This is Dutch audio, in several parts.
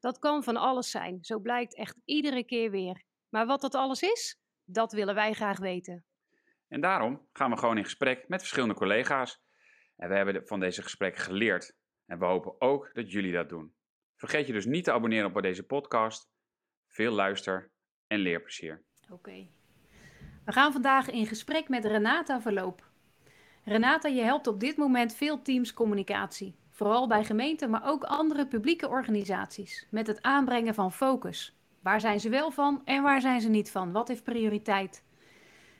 Dat kan van alles zijn, zo blijkt echt iedere keer weer. Maar wat dat alles is, dat willen wij graag weten. En daarom gaan we gewoon in gesprek met verschillende collega's. En we hebben van deze gesprekken geleerd. En we hopen ook dat jullie dat doen. Vergeet je dus niet te abonneren op deze podcast. Veel luister en leerplezier. Oké. We gaan vandaag in gesprek met Renata Verloop. Renata, je helpt op dit moment veel teams communicatie. Vooral bij gemeenten, maar ook andere publieke organisaties. Met het aanbrengen van focus. Waar zijn ze wel van en waar zijn ze niet van? Wat heeft prioriteit?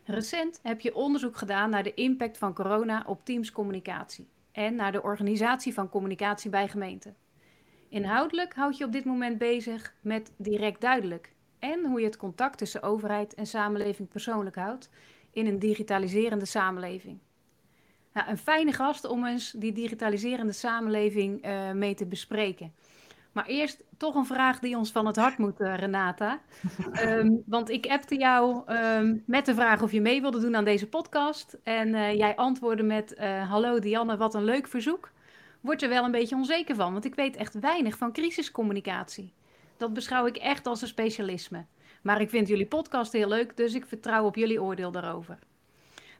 Recent heb je onderzoek gedaan naar de impact van corona op teamscommunicatie en naar de organisatie van communicatie bij gemeenten. Inhoudelijk houd je op dit moment bezig met direct duidelijk en hoe je het contact tussen overheid en samenleving persoonlijk houdt in een digitaliserende samenleving. Nou, een fijne gast om eens die digitaliserende samenleving uh, mee te bespreken. Maar eerst toch een vraag die ons van het hart moet, uh, Renata. Um, want ik appte jou um, met de vraag of je mee wilde doen aan deze podcast. En uh, jij antwoordde met: Hallo Dianne, wat een leuk verzoek. Word er wel een beetje onzeker van, want ik weet echt weinig van crisiscommunicatie. Dat beschouw ik echt als een specialisme. Maar ik vind jullie podcast heel leuk, dus ik vertrouw op jullie oordeel daarover.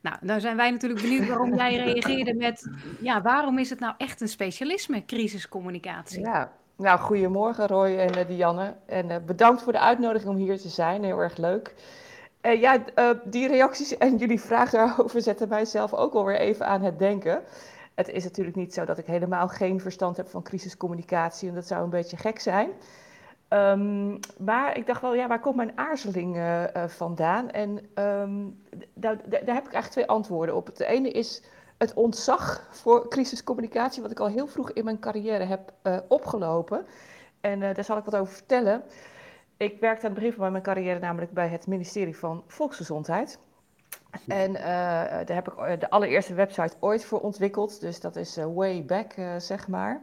Nou, dan zijn wij natuurlijk benieuwd waarom jij reageerde met, ja, waarom is het nou echt een specialisme, crisiscommunicatie? Ja, nou, goedemorgen Roy en uh, Dianne. En uh, bedankt voor de uitnodiging om hier te zijn, heel erg leuk. Uh, ja, die reacties en jullie vraag daarover zetten mij zelf ook alweer even aan het denken. Het is natuurlijk niet zo dat ik helemaal geen verstand heb van crisiscommunicatie en dat zou een beetje gek zijn. Um, maar ik dacht wel, ja, waar komt mijn aarzeling uh, uh, vandaan? En um, daar, daar, heb ik eigenlijk twee antwoorden op. Het ene is het ontzag voor crisiscommunicatie, wat ik al heel vroeg in mijn carrière heb uh, opgelopen. En daar zal ik wat over vertellen. Ik werkte aan het begin van mijn carrière namelijk bij het ministerie van Volksgezondheid. En daar heb ik de allereerste website ooit voor ontwikkeld. Dus dat is way back, zeg maar.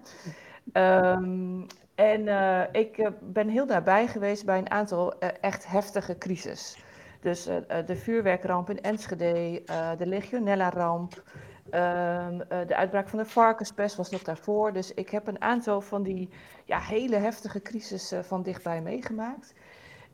Um, en uh, ik uh, ben heel daarbij geweest bij een aantal uh, echt heftige crisis. Dus de vuurwerkramp in Enschede, de legionella-ramp, ehm, de uitbraak van de varkenspest was nog daarvoor. Dus ik heb een aantal van die ja, hele heftige crisis van dichtbij meegemaakt.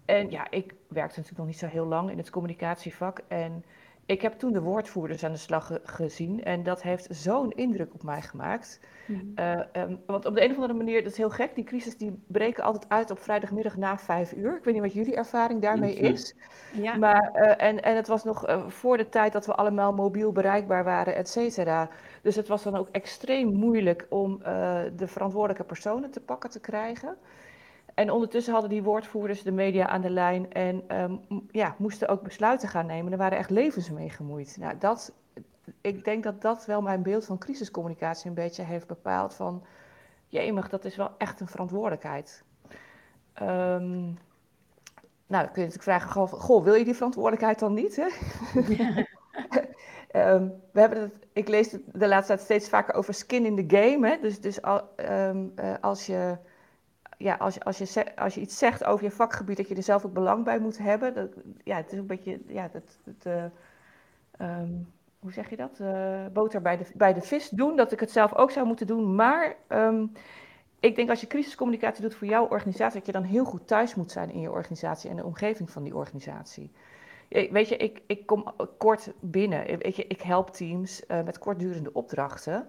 En ja, ik werkte natuurlijk nog niet zo heel lang in het communicatievak. En ik heb toen de woordvoerders aan de slag ge gezien en dat heeft zo'n indruk op mij gemaakt. Mm. Uh, um, want op de een of andere manier, dat is heel gek, die crisis die breken altijd uit op vrijdagmiddag na vijf uur. Ik weet niet wat jullie ervaring daarmee is. Ja. Maar, uh, en, en het was nog uh, voor de tijd dat we allemaal mobiel bereikbaar waren, et cetera. Dus het was dan ook extreem moeilijk om de verantwoordelijke personen te pakken te krijgen. En ondertussen hadden die woordvoerders de media aan de lijn en um, ja, moesten ook besluiten gaan nemen. Er waren echt levens mee gemoeid. Nou, dat, ik denk dat dat wel mijn beeld van crisiscommunicatie een beetje heeft bepaald van... Jemig, dat is wel echt een verantwoordelijkheid. Um, nou, dan kun je natuurlijk vragen, goh, goh, wil je die verantwoordelijkheid dan niet? Hè? um, we hebben het, ik lees de laatste tijd steeds vaker over skin in the game. Hè? Dus, dus al, um, uh, als je ja, als, als, je, als je iets zegt over je vakgebied, dat je er zelf ook belang bij moet hebben. Dat, ja, het is een beetje, ja, dat, uh, um, hoe zeg je dat? Uh, boter bij de, bij de vis doen, dat ik het zelf ook zou moeten doen. Maar um, ik denk als je crisiscommunicatie doet voor jouw organisatie, dat je dan heel goed thuis moet zijn in je organisatie en de omgeving van die organisatie. Weet je, ik, ik kom kort binnen. Weet je, ik help teams uh, met kortdurende opdrachten.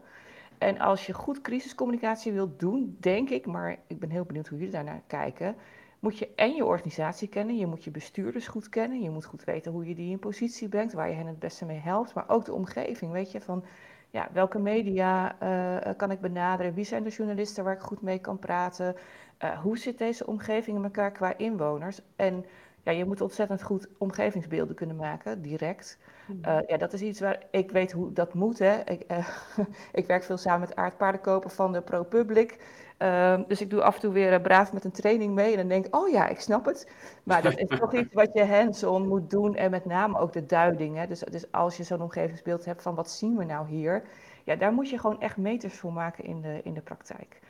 En als je goed crisiscommunicatie wilt doen, denk ik, maar ik ben heel benieuwd hoe jullie daarnaar kijken, moet je en je organisatie kennen, je moet je bestuurders goed kennen, je moet goed weten hoe je die in positie brengt, waar je hen het beste mee helpt, maar ook de omgeving, weet je, van ja, welke media uh, kan ik benaderen, wie zijn de journalisten waar ik goed mee kan praten, uh, hoe zit deze omgeving in elkaar qua inwoners? En ja, je moet ontzettend goed omgevingsbeelden kunnen maken, direct. Mhm. Uh, ja, dat is iets waar ik weet hoe dat moet. Hè. Ik, uh, ik werk veel samen met Aard Paardenkoper van de ProPublic. Uh, dus ik doe af en toe weer braaf met een training mee en dan denk ik, oh ja, ik snap het. Maar dat is toch iets wat je hands-on moet doen en met name ook de duiding. Hè. Dus, dus als je zo'n omgevingsbeeld hebt van wat zien we nou hier, ja, daar moet je gewoon echt meters voor maken in de, in de praktijk.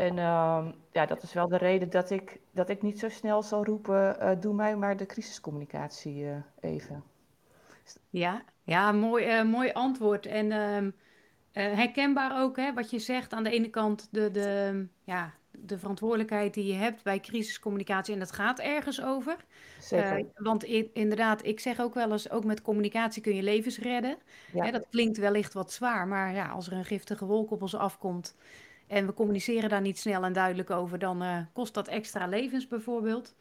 En uh, ja, dat is wel de reden dat ik, dat ik niet zo snel zal roepen, uh, doe mij maar de crisiscommunicatie uh, even. Ja, ja mooi, uh, mooi antwoord. En herkenbaar ook, hè, wat je zegt. Aan de ene kant de, de, ja, de verantwoordelijkheid die je hebt bij crisiscommunicatie. En dat gaat ergens over. Zeker. want in, inderdaad, ik zeg ook wel eens, ook met communicatie kun je levens redden. Ja. Hè, dat klinkt wellicht wat zwaar, maar ja, als er een giftige wolk op ons afkomt en we communiceren daar niet snel en duidelijk over, dan uh, kost dat extra levens bijvoorbeeld.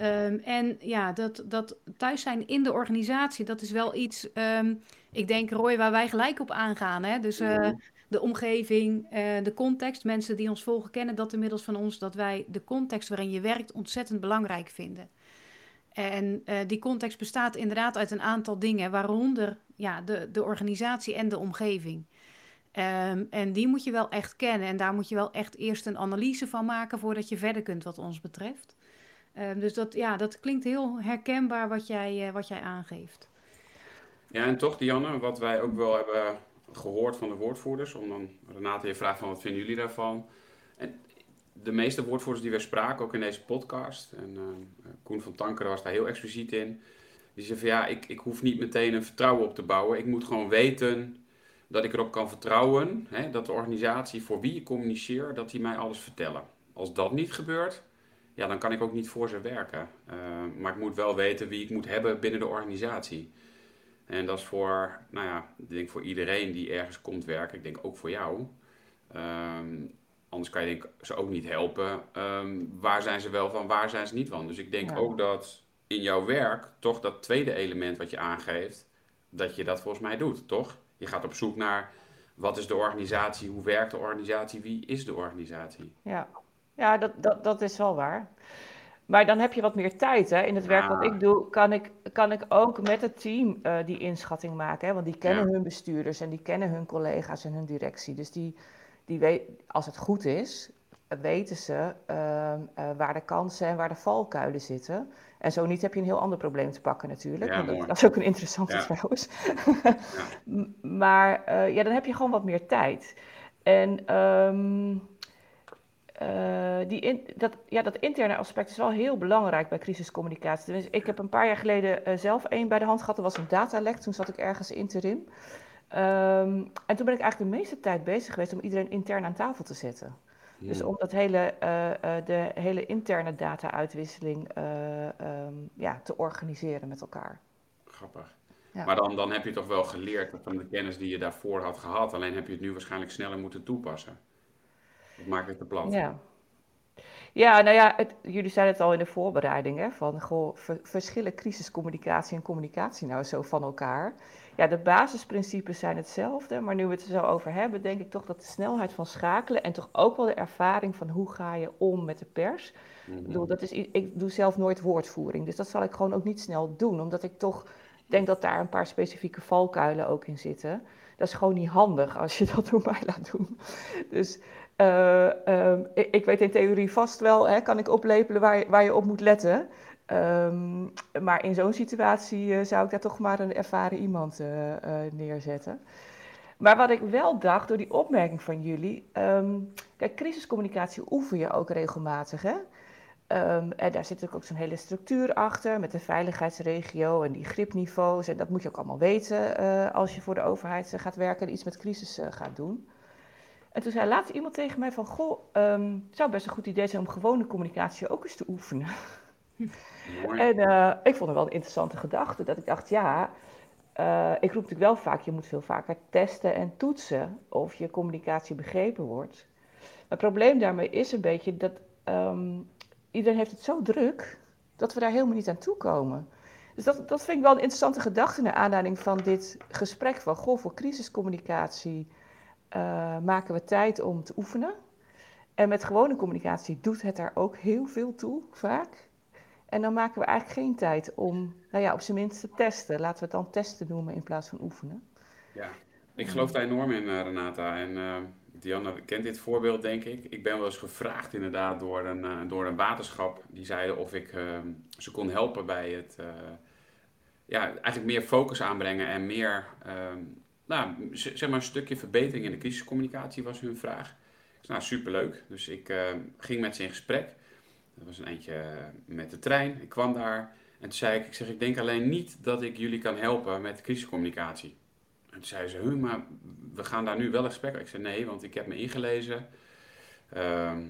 Um, en ja, dat, dat thuis zijn in de organisatie, dat is wel iets, um, ik denk Roy, waar wij gelijk op aangaan. Hè? Dus uh, de omgeving, uh, de context, mensen die ons volgen kennen dat inmiddels van ons, dat wij de context waarin je werkt ontzettend belangrijk vinden. En die context bestaat inderdaad uit een aantal dingen, waaronder ja, de, de organisatie en de omgeving. Um, en die moet je wel echt kennen. En daar moet je wel echt eerst een analyse van maken voordat je verder kunt wat ons betreft. Um, dus dat, ja, dat klinkt heel herkenbaar wat jij, uh, wat jij aangeeft. Ja, en toch, Dianne, wat wij ook wel hebben gehoord van de woordvoerders, om dan Renate je vraagt van wat vinden jullie daarvan. En de meeste woordvoerders die we spraken, ook in deze podcast, en uh, Koen van Tankeren was daar heel expliciet in, die zei van ja, ik, ik hoef niet meteen een vertrouwen op te bouwen. Ik moet gewoon weten dat ik erop kan vertrouwen hè, dat de organisatie voor wie ik communiceer, dat die mij alles vertellen. Als dat niet gebeurt, ja, dan kan ik ook niet voor ze werken. Uh, maar ik moet wel weten wie ik moet hebben binnen de organisatie. En dat is voor, nou ja, ik denk voor iedereen die ergens komt werken, ik denk ook voor jou. Um, anders kan je denk, ze ook niet helpen. Um, waar zijn ze wel van, waar zijn ze niet van? Dus ik denk ja. ook dat in jouw werk toch dat tweede element wat je aangeeft, dat je dat volgens mij doet, toch? Je gaat op zoek naar wat is de organisatie, hoe werkt de organisatie, wie is de organisatie. Ja, ja dat, dat, dat is wel waar. Maar dan heb je wat meer tijd. Hè? In het werk wat ik doe, kan ik, kan ik ook met het team uh, die inschatting maken. Hè? Want die kennen ja. hun bestuurders en die kennen hun collega's en hun directie. Dus die, die weet, als het goed is, weten ze uh, uh, waar de kansen en waar de valkuilen zitten. En zo niet heb je een heel ander probleem te pakken natuurlijk. Ja, dat, dat, is ook een interessante ja. trouwens. ja. Maar uh, ja, dan heb je gewoon wat meer tijd. En um, die in, dat, ja, dat interne aspect is wel heel belangrijk bij crisiscommunicatie. Dus ik heb een paar jaar geleden zelf één bij de hand gehad. Dat was een datalek. Toen zat ik ergens interim. Um, en toen ben ik eigenlijk de meeste tijd bezig geweest om iedereen intern aan tafel te zetten. Dus om dat hele, uh, uh, de hele interne data-uitwisseling uh, um, ja, te organiseren met elkaar. Grappig. Ja. Maar dan, dan heb je toch wel geleerd van de kennis die je daarvoor had gehad. Alleen heb je het nu waarschijnlijk sneller moeten toepassen. Dat maakt het te plat. Ja. Ja, nou ja, het, jullie zeiden het al in de voorbereiding, hè, van goh, ver, verschillen crisiscommunicatie en communicatie nou zo van elkaar? Ja, de basisprincipes zijn hetzelfde, maar nu we het er zo over hebben, denk ik toch dat de snelheid van schakelen en toch ook wel de ervaring van hoe ga je om met de pers. Ik, bedoel, dat is, ik doe zelf nooit woordvoering, dus dat zal ik gewoon ook niet snel doen, omdat ik toch denk dat daar een paar specifieke valkuilen ook in zitten. Dat is gewoon niet handig als je dat door mij laat doen. Dus uh, uh, ik, ik, weet in theorie vast wel, hè, kan ik oplepelen waar je, waar je op moet letten. Um, maar in zo'n situatie uh, zou ik daar toch maar een ervaren iemand uh, uh, neerzetten. Maar wat ik wel dacht door die opmerking van jullie. Um, kijk, crisiscommunicatie oefen je ook regelmatig. Hè? Um, en daar zit ook zo'n hele structuur achter met de veiligheidsregio en die gripniveaus. En dat moet je ook allemaal weten als je voor de overheid gaat werken en iets met crisis gaat doen. En toen zei laatst iemand tegen mij van, goh, het zou best een goed idee zijn om gewone communicatie ook eens te oefenen. En uh, ik vond het wel een interessante gedachte. Dat ik dacht, ja, uh, ik roep natuurlijk wel vaak, je moet veel vaker testen en toetsen of je communicatie begrepen wordt. Het probleem daarmee is een beetje dat um, iedereen heeft het zo druk dat we daar helemaal niet aan toe komen. Dus dat, dat vind ik wel een interessante gedachte naar aanleiding van dit gesprek van, goh, voor crisiscommunicatie uh, maken we tijd om te oefenen. En met gewone communicatie doet het daar ook heel veel toe, vaak. En dan maken we eigenlijk geen tijd om, nou ja, op zijn minst te testen. Laten we het dan testen noemen in plaats van oefenen. Ja, ik geloof daar enorm in, uh, Renata. En uh, Diana kent dit voorbeeld, denk ik. Ik ben wel eens gevraagd inderdaad door een, uh, door een waterschap. Die zeiden of ik ze kon helpen bij het, ja, eigenlijk meer focus aanbrengen en meer, ehm, nou, zeg maar een stukje verbetering in de crisiscommunicatie was hun vraag. Nou, superleuk. Dus ik ging met ze in gesprek. Dat was een eindje met de trein. Ik kwam daar en toen zei ik, ik zeg, ik denk alleen niet dat ik jullie kan helpen met crisiscommunicatie. En toen zei ze, maar we gaan daar nu wel een gesprek Ik zei, nee, want ik heb me ingelezen. Ehm,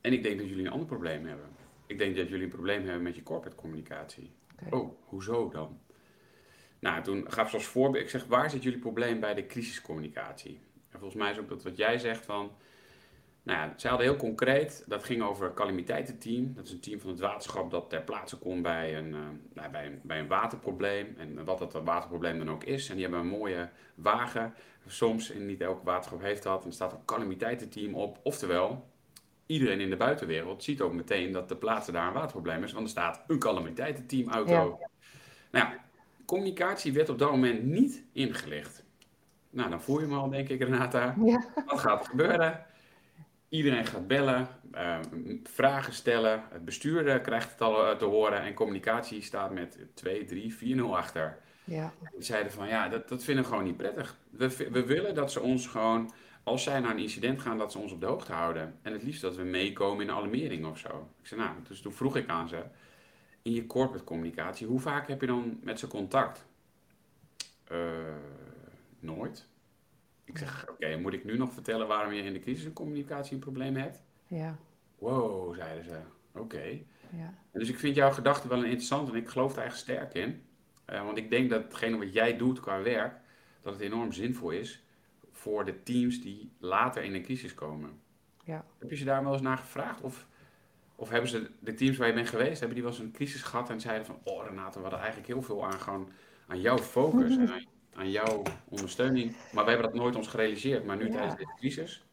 en ik denk dat jullie een ander probleem hebben. Ik denk dat jullie een probleem hebben met je corporate communicatie. Oh, hoezo dan? Nou, toen gaf ze als voorbeeld, ik zeg, waar zit jullie probleem bij de crisiscommunicatie? En volgens mij is ook dat wat jij zegt van, nou ja, zij hadden heel concreet, dat ging over het calamiteitenteam. Dat is een team van het waterschap dat ter plaatse komt bij een, uh, nou, bij een, bij een waterprobleem. En wat dat waterprobleem dan ook is. En die hebben een mooie wagen. Soms, en niet elk waterschap heeft dat, en er staat een calamiteitenteam op. Oftewel, iedereen in de buitenwereld ziet ook meteen dat de plaatse daar een waterprobleem is. Want er staat een calamiteitenteam auto. Ja. Nou ja, communicatie werd op dat moment niet ingelicht. Nou, dan voel je me al, denk ik, Renata. Ja. Wat gaat er gebeuren? Iedereen gaat bellen, uh, vragen stellen. Het bestuur krijgt het al eh, te horen en communicatie staat met 2, 3, 4-0 achter. Ja. Die zeiden van ja, dat, dat vinden we gewoon niet prettig. We, we willen dat ze ons gewoon, als zij naar een incident gaan, dat ze ons op de hoogte houden. En het liefst dat we meekomen in een alarmering of zo. Ik zei nou, dus toen vroeg ik aan ze, in je corporate communicatie, hoe vaak heb je dan met ze contact? Uh, nooit. Ik zeg, oké, moet ik nu nog vertellen waarom je in de crisiscommunicatie een probleem hebt? Ja. Wow, zeiden ze. Oké. Ja. Dus ik vind jouw gedachte wel interessant en ik geloof daar echt sterk in. Uh, want ik denk dat hetgene wat jij doet qua werk, dat het enorm zinvol is voor de teams die later in een crisis komen. Ja. Heb je ze daar wel eens naar gevraagd? Of, of hebben ze de teams waar je bent geweest, hebben die wel eens een crisis gehad en zeiden van, oh Renate, we hadden eigenlijk heel veel aan, gewoon, aan jouw focus en aan aan jouw ondersteuning. Maar we hebben dat nooit ons gerealiseerd. Maar nu tijdens deze crisis.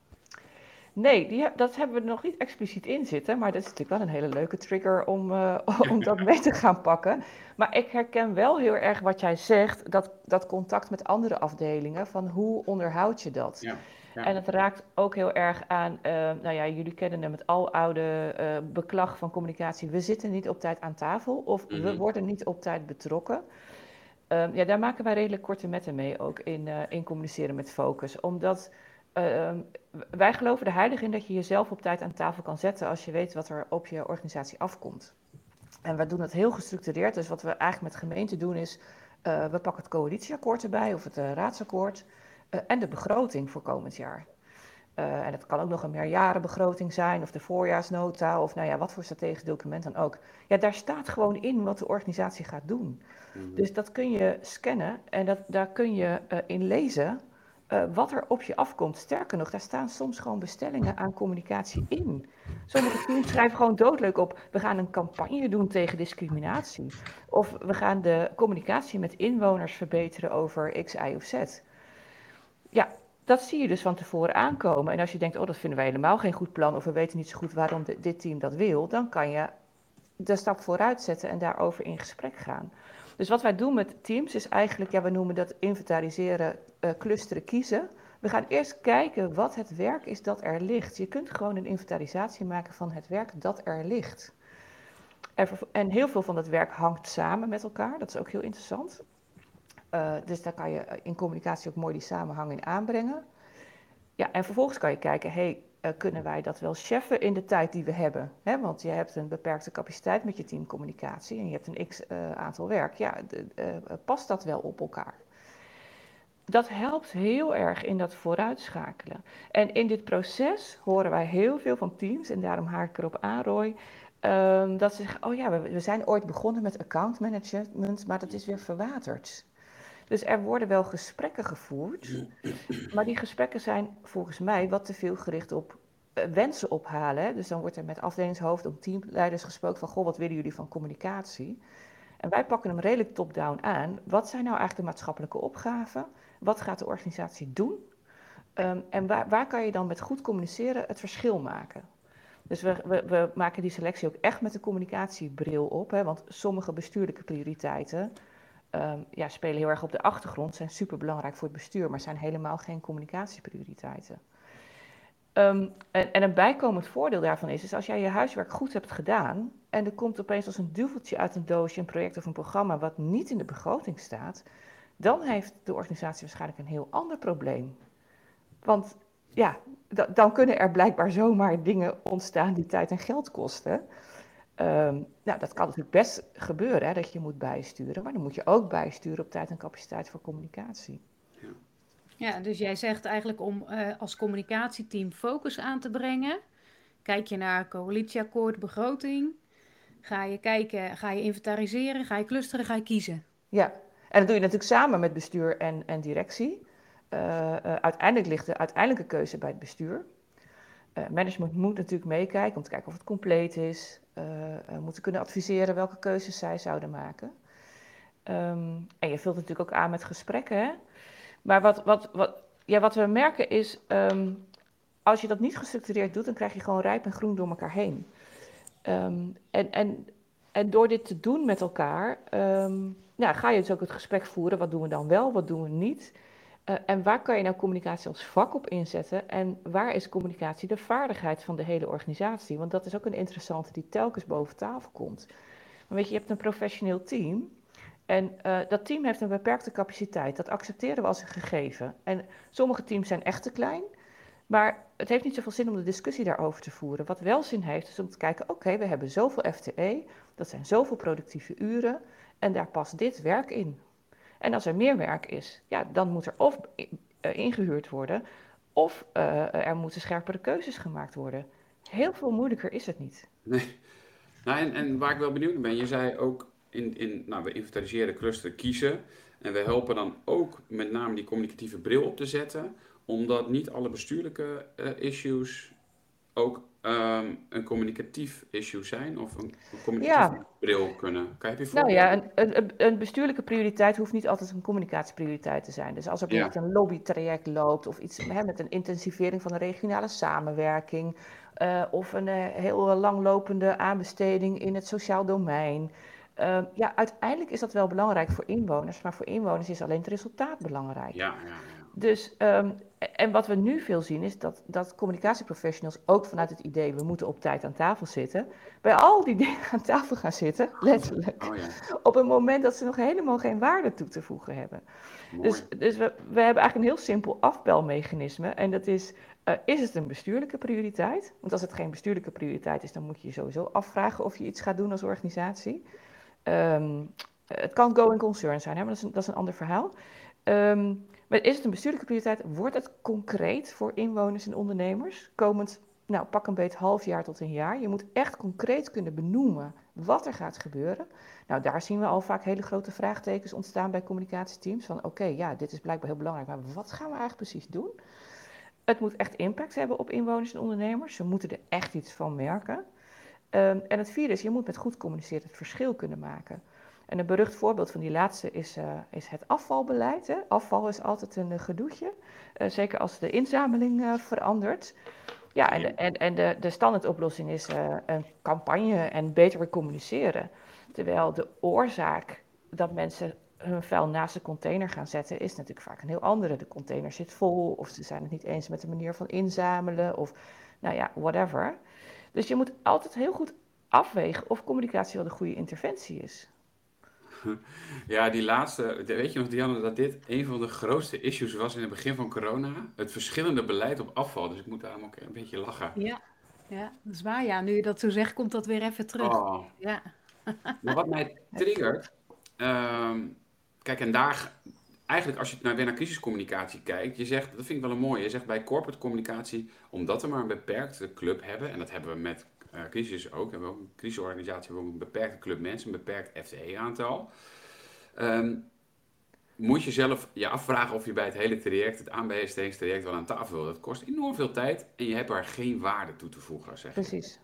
Nee, die, dat hebben we nog niet expliciet in zitten. Maar dat is natuurlijk wel een hele leuke trigger om, uh, om dat mee te gaan pakken. Maar ik herken wel heel erg wat jij zegt. Dat, dat contact met andere afdelingen. Van hoe onderhoud je dat? Ja. Ja. En het raakt ook heel erg aan, uh, nou ja, jullie kennen hem, het aloude uh, beklag van communicatie. We zitten niet op tijd aan tafel of we mhm. worden niet op tijd betrokken. Um, ja, daar maken wij redelijk korte metten mee ook in, uh, in communiceren met focus. Omdat uh, wij geloven er heilig in dat je jezelf op tijd aan tafel kan zetten als je weet wat er op je organisatie afkomt. En we doen dat heel gestructureerd. Dus wat we eigenlijk met gemeente doen is, uh, we pakken het coalitieakkoord erbij of het raadsakkoord en de begroting voor komend jaar. Uh, en het kan ook nog een meerjarenbegroting zijn, of de voorjaarsnota, of nou ja, wat voor strategisch document dan ook. Ja, daar staat gewoon in wat de organisatie gaat doen. Mhm. Dus dat kun je scannen en dat, daar kun je uh, in lezen uh, wat er op je afkomt. Sterker nog, daar staan soms gewoon bestellingen aan communicatie in. Sommige teams schrijven gewoon doodleuk op: we gaan een campagne doen tegen discriminatie. Of we gaan de communicatie met inwoners verbeteren over X, Y of Z. Ja, dat zie je dus van tevoren aankomen. En als je denkt, oh, dat vinden wij helemaal geen goed plan, of we weten niet zo goed waarom dit team dat wil, dan kan je de stap vooruit zetten en daarover in gesprek gaan. Dus wat wij doen met teams is eigenlijk, ja, we noemen dat inventariseren, uh, clusteren, kiezen. We gaan eerst kijken wat het werk is dat er ligt. Je kunt gewoon een inventarisatie maken van het werk dat er ligt. En heel veel van dat werk hangt samen met elkaar, dat is ook heel interessant. Uh, dus daar kan je in communicatie ook mooi die samenhang in aanbrengen. Ja, en vervolgens kan je kijken, hey, uh, kunnen wij dat wel cheffen in de tijd die we hebben? Hè? Want je hebt een beperkte capaciteit met je teamcommunicatie en je hebt een x aantal werk. Ja, past dat wel op elkaar? Dat helpt heel erg in dat vooruitschakelen. En in dit proces horen wij heel veel van teams, en daarom haak ik erop aan, Roy, um, dat ze zeggen, oh ja, we, we zijn ooit begonnen met account management, maar dat is weer verwaterd. Dus er worden wel gesprekken gevoerd, maar die gesprekken zijn volgens mij wat te veel gericht op uh, wensen ophalen. Dus dan wordt er met afdelingshoofd of teamleiders gesproken van, goh, wat willen jullie van communicatie? En wij pakken hem redelijk top-down aan. Wat zijn nou eigenlijk de maatschappelijke opgaven? Wat gaat de organisatie doen? Um, en waar, waar kan je dan met goed communiceren het verschil maken? Dus we, we, we, maken die selectie ook echt met de communicatiebril op. Hè, want sommige bestuurlijke prioriteiten um, ja, spelen heel erg op de achtergrond, zijn super belangrijk voor het bestuur, maar zijn helemaal geen communicatieprioriteiten. Um, en, en, een bijkomend voordeel daarvan is, is als jij je huiswerk goed hebt gedaan en er komt opeens als een duveltje uit een doosje een project of een programma wat niet in de begroting staat, dan heeft de organisatie waarschijnlijk een heel ander probleem. Want ja, dan kunnen er blijkbaar zomaar dingen ontstaan die tijd en geld kosten. Um, nou, dat kan natuurlijk best gebeuren, hè, dat je moet bijsturen. Maar dan moet je ook bijsturen op tijd en capaciteit voor communicatie. Ja, dus jij zegt eigenlijk om uh, als communicatieteam focus aan te brengen. Kijk je naar coalitieakkoord, begroting. Ga je kijken, ga je inventariseren, ga je clusteren, ga je kiezen. Ja, en dat doe je natuurlijk samen met bestuur en, en directie. Uh, uh, uiteindelijk ligt de uiteindelijke keuze bij het bestuur. Management moet natuurlijk meekijken om te kijken of het compleet is. Moeten kunnen adviseren welke keuzes zij zouden maken. Um, en je vult natuurlijk ook aan met gesprekken. Maar wat, wat, wat, ja, wat we merken is, um, als je dat niet gestructureerd doet, dan krijg je gewoon rijp en groen door elkaar heen. Um, en, en, en door dit te doen met elkaar, ja, ga je dus ook het gesprek voeren. Wat doen we dan wel, wat doen we niet? Uh, en waar kan je nou communicatie als vak op inzetten? En waar is communicatie de vaardigheid van de hele organisatie? Want dat is ook een interessante die telkens boven tafel komt. Maar weet je, je hebt een professioneel team. En uh, dat team heeft een beperkte capaciteit. Dat accepteren we als een gegeven. En sommige teams zijn echt te klein. Maar het heeft niet zoveel zin om de discussie daarover te voeren. Wat wel zin heeft, is om te kijken: oké, we hebben zoveel FTE. Dat zijn zoveel productieve uren. En daar past dit werk in. En als er meer werk is, ja, dan moet er of eh, ingehuurd worden, of uh, er moeten scherpere keuzes gemaakt worden. Heel veel moeilijker is het niet. Nee. Nou, en, en waar ik wel benieuwd naar ben, je zei ook in, in nou, we inventariseren, clusteren, kiezen. En we helpen dan ook met name die communicatieve bril op te zetten, omdat niet alle bestuurlijke uh, issues ook um, een communicatief issue zijn of een, een communicatieve ja. bril kunnen? Kan je je nou ja, een, een, een, bestuurlijke prioriteit hoeft niet altijd een communicatieprioriteit te zijn. Dus als er bijvoorbeeld ja. een lobbytraject loopt of iets hè, met een intensivering van de regionale samenwerking uh, of een uh, heel langlopende aanbesteding in het sociaal domein. Uh, ja, uiteindelijk is dat wel belangrijk voor inwoners, maar voor inwoners is alleen het resultaat belangrijk. Ja, ja, ja. Dus, um, en wat we nu veel zien is dat, dat communicatieprofessionals ook vanuit het idee we moeten op tijd aan tafel zitten, bij al die dingen aan tafel gaan zitten, letterlijk, oh, ja. op een moment dat ze nog helemaal geen waarde toe te voegen hebben. Mooi. Dus, dus we, we hebben eigenlijk een heel simpel afbelmechanisme en dat is, uh, is het een bestuurlijke prioriteit? Want als het geen bestuurlijke prioriteit is, dan moet je je sowieso afvragen of je iets gaat doen als organisatie. Um, het kan going concern zijn, hè, maar dat is een, dat is een ander verhaal. Um, maar is het een bestuurlijke prioriteit? Wordt het concreet voor inwoners en ondernemers? Komend, nou, pak een beet half jaar tot een jaar. Je moet echt concreet kunnen benoemen wat er gaat gebeuren. Nou, daar zien we al vaak hele grote vraagtekens ontstaan bij communicatieteams. Van oké, ja, dit is blijkbaar heel belangrijk, maar wat gaan we eigenlijk precies doen? Het moet echt impact hebben op inwoners en ondernemers. Ze moeten er echt iets van merken. Um, en het vierde is, je moet met goed communiceren het verschil kunnen maken. En een berucht voorbeeld van die laatste is, uh, is het afvalbeleid. Hè. Afval is altijd een uh, gedoetje, uh, zeker als de inzameling verandert. Ja, en de, en, en de, de standaardoplossing is een campagne en beter communiceren. Terwijl de oorzaak dat mensen hun vuil naast de container gaan zetten, is natuurlijk vaak een heel andere. De container zit vol, of ze zijn het niet eens met de manier van inzamelen, of nou ja, whatever. Dus je moet altijd heel goed afwegen of communicatie wel de goede interventie is. Ja, die laatste, weet je nog Dianne, dat dit een van de grootste issues was in het begin van corona? Het verschillende beleid op afval, dus ik moet daarom ook een beetje lachen. Ja, ja dat is waar. Ja, nu je dat zo zegt, komt dat weer even terug. Oh. Ja. Maar wat mij triggert, um, kijk en daar, eigenlijk als je nou weer naar crisiscommunicatie kijkt, je zegt, dat vind ik wel een mooie, je zegt bij corporate communicatie, omdat we maar een beperkte club hebben, en dat hebben we met uh, crisis ook. Hebben we ook een crisisorganisatie, hebben ook een beperkte club mensen, een beperkt FTE-aantal. Um, moet je zelf je afvragen of je bij het hele traject, het aanbestedingstraject, wel aan tafel wil. Dat kost enorm veel tijd en je hebt daar geen waarde toe te voegen, zeg Precies.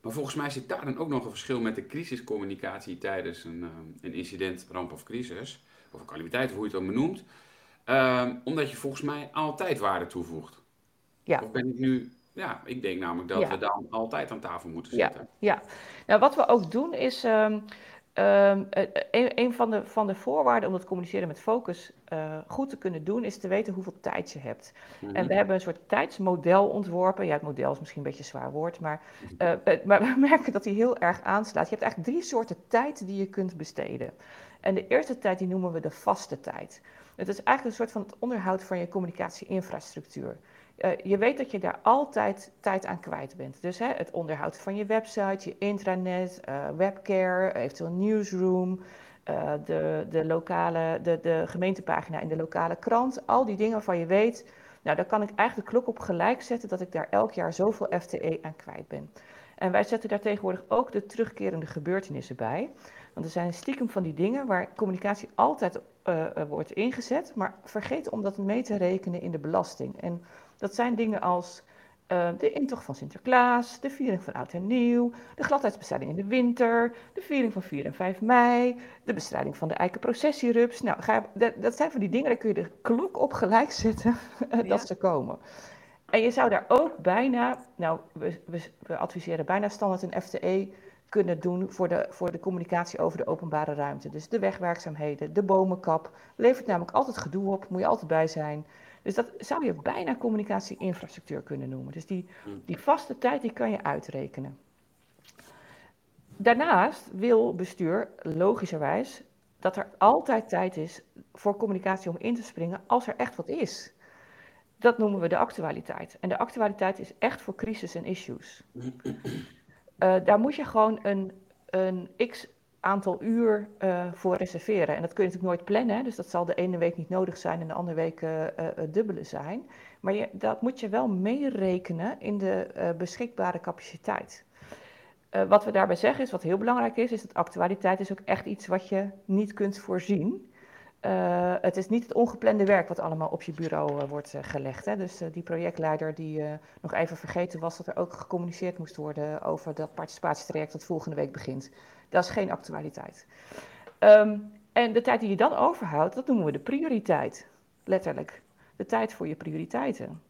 Maar volgens mij zit daar dan ook nog een verschil met de crisiscommunicatie tijdens een, um, een incident, ramp of crisis, of een calamiteit, of hoe je het ook benoemt. Um, omdat je volgens mij altijd waarde toevoegt. Ja. Of ben ik nu ja, ik denk namelijk dat Ja. we dan altijd aan tafel moeten Ja, zitten. ja. Nou, wat we ook doen is, ehm, ehm, eh, een, een van, de, van de voorwaarden om het communiceren met focus eh, goed te kunnen doen, is te weten hoeveel tijd je hebt. Mhm. En we hebben een soort tijdsmodel ontworpen. Ja, het model is misschien een beetje een zwaar woord, maar, eh, eh, maar we merken dat die heel erg aanslaat. Je hebt eigenlijk drie soorten tijd die je kunt besteden. En de eerste tijd die noemen we de vaste tijd. Het is eigenlijk een soort van het onderhoud van je communicatieinfrastructuur. Eh, je weet dat je daar altijd tijd aan kwijt bent. Dus hè, het onderhoud van je website, je intranet, eh, webcare, eventueel newsroom, eh, de, de, lokale, de, de gemeentepagina in de lokale krant. Al die dingen waarvan je weet, nou daar kan ik eigenlijk de klok op gelijk zetten dat ik daar elk jaar zoveel FTE aan kwijt ben. En wij zetten daar tegenwoordig ook de terugkerende gebeurtenissen bij. Want er zijn stiekem van die dingen waar communicatie altijd wordt ingezet, maar vergeet om dat mee te rekenen in de belasting. En dat zijn dingen als eh, de intocht van Sinterklaas, de viering van Oud en Nieuw, de gladheidsbestrijding in de winter, de viering van 4 en 5 mei, de bestrijding van de eikenprocessierups. Nou, ga, dat, dat zijn van die dingen, daar kun je de klok op gelijk zetten Ja. dat ze komen. En je zou daar ook bijna, nou, we, we, we adviseren bijna standaard een FTE kunnen doen voor de, voor de communicatie over de openbare ruimte. Dus de wegwerkzaamheden, de bomenkap, levert namelijk altijd gedoe op, moet je altijd bij zijn. Dus dat zou je bijna communicatie-infrastructuur kunnen noemen. Dus die, die vaste tijd die kan je uitrekenen. Daarnaast wil bestuur logischerwijs dat er altijd tijd is voor communicatie om in te springen als er echt wat is. Dat noemen we de actualiteit. En de actualiteit is echt voor crisis en issues. Uh, daar moet je gewoon een, een x aantal uur uh, voor reserveren. En dat kun je natuurlijk nooit plannen. Dus dat zal de ene week niet nodig zijn en de andere week uh, dubbele zijn. Maar je, dat moet je wel meerekenen in de beschikbare capaciteit. wat we daarbij zeggen is, wat heel belangrijk is, is dat actualiteit is ook echt iets wat je niet kunt voorzien. Uh, het is niet het ongeplande werk wat allemaal op je bureau uh, wordt uh, gelegd. Hè? Dus die projectleider die nog even vergeten was dat er ook gecommuniceerd moest worden over dat participatietraject dat volgende week begint. Dat is geen actualiteit. Um, en de tijd die je dan overhoudt, dat noemen we de prioriteit. Letterlijk. De tijd voor je prioriteiten.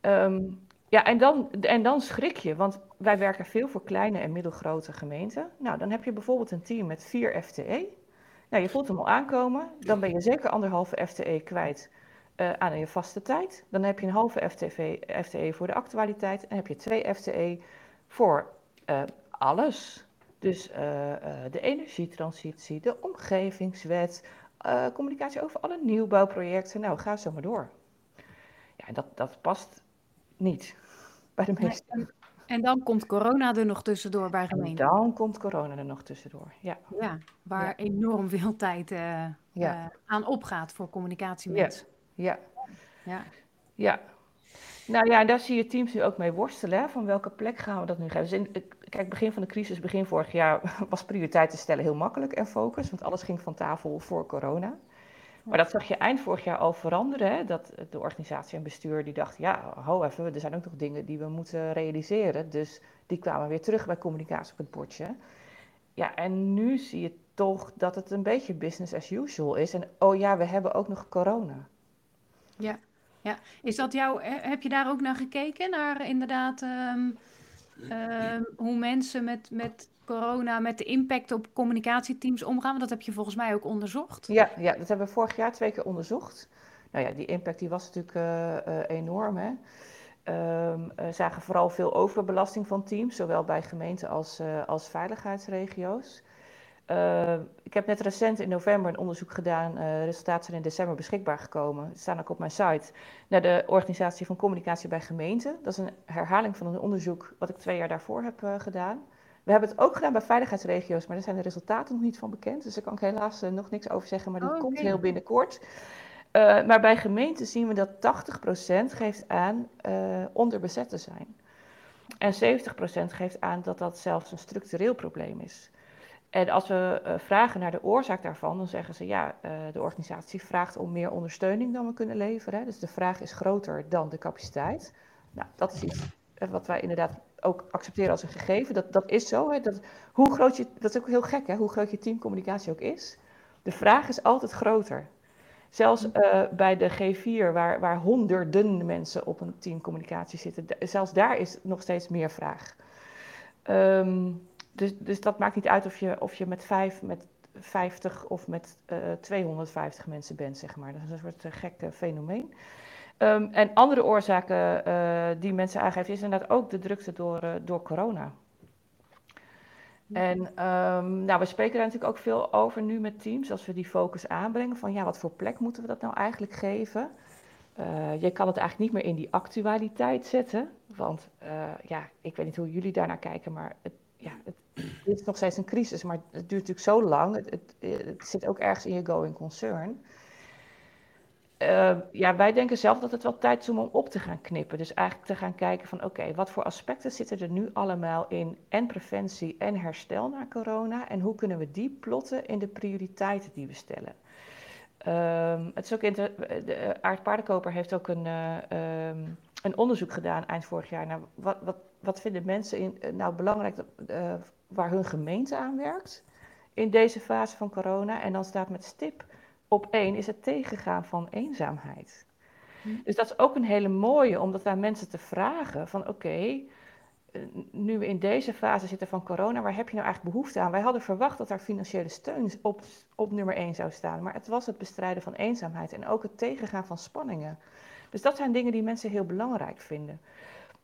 Um, ja, en dan, en dan schrik je, want wij werken veel voor kleine en middelgrote gemeenten. Nou, dan heb je bijvoorbeeld een team met vier FTE. Nou, je voelt hem al aankomen. Dan ben je zeker anderhalve FTE kwijt uh, aan je vaste tijd. Dan heb je een halve FTV, FTE voor de actualiteit. En heb je twee FTE voor uh, alles. Dus uh, de energietransitie, de omgevingswet, communicatie over alle nieuwbouwprojecten. Nou, ga zo maar door. Ja, dat, dat past niet bij de meeste. En dan komt corona er nog tussendoor bij gemeenten. En dan komt corona er nog tussendoor, ja. Ja, waar Ja. enorm veel tijd eh, Ja. eh, aan opgaat voor communicatie Ja. met. Ja, Ja. ja. Nou ja, en daar zie je teams nu ook mee worstelen. Hè? Van welke plek gaan we dat nu geven? Dus in, kijk, begin van de crisis, begin vorig jaar, was prioriteiten stellen heel makkelijk en focus. Want alles ging van tafel voor corona. Maar dat zag je eind vorig jaar al veranderen. Hè? Dat de organisatie en bestuur die dachten, ja, ho even, er zijn ook nog dingen die we moeten realiseren. Dus die kwamen weer terug bij communicatie op het bordje. Ja, en nu zie je toch dat het een beetje business as usual is. En oh ja, we hebben ook nog corona. Ja. ja. Is dat jou, he- heb je daar ook naar gekeken? Naar inderdaad ehm, ehm, hoe mensen met, met corona, met de impact op communicatieteams omgaan? Want dat heb je volgens mij ook onderzocht. Ja, ja, dat hebben we vorig jaar twee keer onderzocht. Nou ja, die impact die was natuurlijk eh, eh, enorm. Hè? We zagen vooral veel overbelasting van teams, zowel bij gemeenten als, eh, als veiligheidsregio's. Ehm, ik heb net recent in november een onderzoek gedaan. resultaten zijn in december beschikbaar gekomen. Die staan ook op mijn site. Naar de organisatie van communicatie bij gemeenten. Dat is een herhaling van een onderzoek wat ik twee jaar daarvoor heb gedaan. We hebben het ook gedaan bij veiligheidsregio's, maar daar zijn de resultaten nog niet van bekend. Dus daar kan ik helaas eh, nog niks over zeggen, maar die Oh, komt heel binnenkort. Eh, maar bij gemeenten zien we dat 80% geeft aan eh, onderbezet te zijn. En 70% geeft aan dat dat zelfs een structureel probleem is. En als we vragen naar de oorzaak daarvan, dan zeggen ze ja, de organisatie vraagt om meer ondersteuning dan we kunnen leveren. Dus de vraag is groter dan de capaciteit. Nou, dat is iets wat wij inderdaad ook accepteren als een gegeven. Dat, dat is zo. Hè. Dat, hoe groot je, dat is ook heel gek, hè, hoe groot je teamcommunicatie ook is. De vraag is altijd groter. Zelfs uh, bij de G4, waar, waar honderden mensen op een teamcommunicatie zitten, zelfs daar is nog steeds meer vraag. Um, dus, dus dat maakt niet uit of je, of je met vijf, met 50 of met uh, eh, 250 mensen bent, zeg maar. Dat is een soort uh, gek fenomeen. Um, en andere oorzaken uh, die mensen aangeven, is inderdaad ook de drukte door, door corona. En um, nou, we spreken daar natuurlijk ook veel over nu met teams, als we die focus aanbrengen, van ja, wat voor plek moeten we dat nou eigenlijk geven? Uh, je kan het eigenlijk niet meer in die actualiteit zetten, want ja, ik weet niet hoe jullie daarnaar kijken, maar het, ja, het, het is nog steeds een crisis, maar het duurt natuurlijk zo lang. Het, het, het zit ook ergens in je going concern. Uh, ja, wij denken zelf dat het wel tijd is om op te gaan knippen. Dus eigenlijk te gaan kijken van oké, wat voor aspecten zitten er nu allemaal in en preventie en herstel na corona en hoe kunnen we die plotten in de prioriteiten die we stellen. Um, het is ook inter- de Aard Paardenkoper heeft ook een, um, een onderzoek gedaan eind vorig jaar naar wat, wat, wat vinden mensen in, nou belangrijk waar hun gemeente aan werkt in deze fase van corona. En dan staat met stip op één is het tegengaan van eenzaamheid. Hm. Dus dat is ook een hele mooie, om dat aan mensen te vragen van oké, okay, nu we in deze fase zitten van corona, waar heb je nou eigenlijk behoefte aan? Wij hadden verwacht dat er financiële steun op, op nummer één zou staan, maar het was het bestrijden van eenzaamheid en ook het tegengaan van spanningen. Dus dat zijn dingen die mensen heel belangrijk vinden.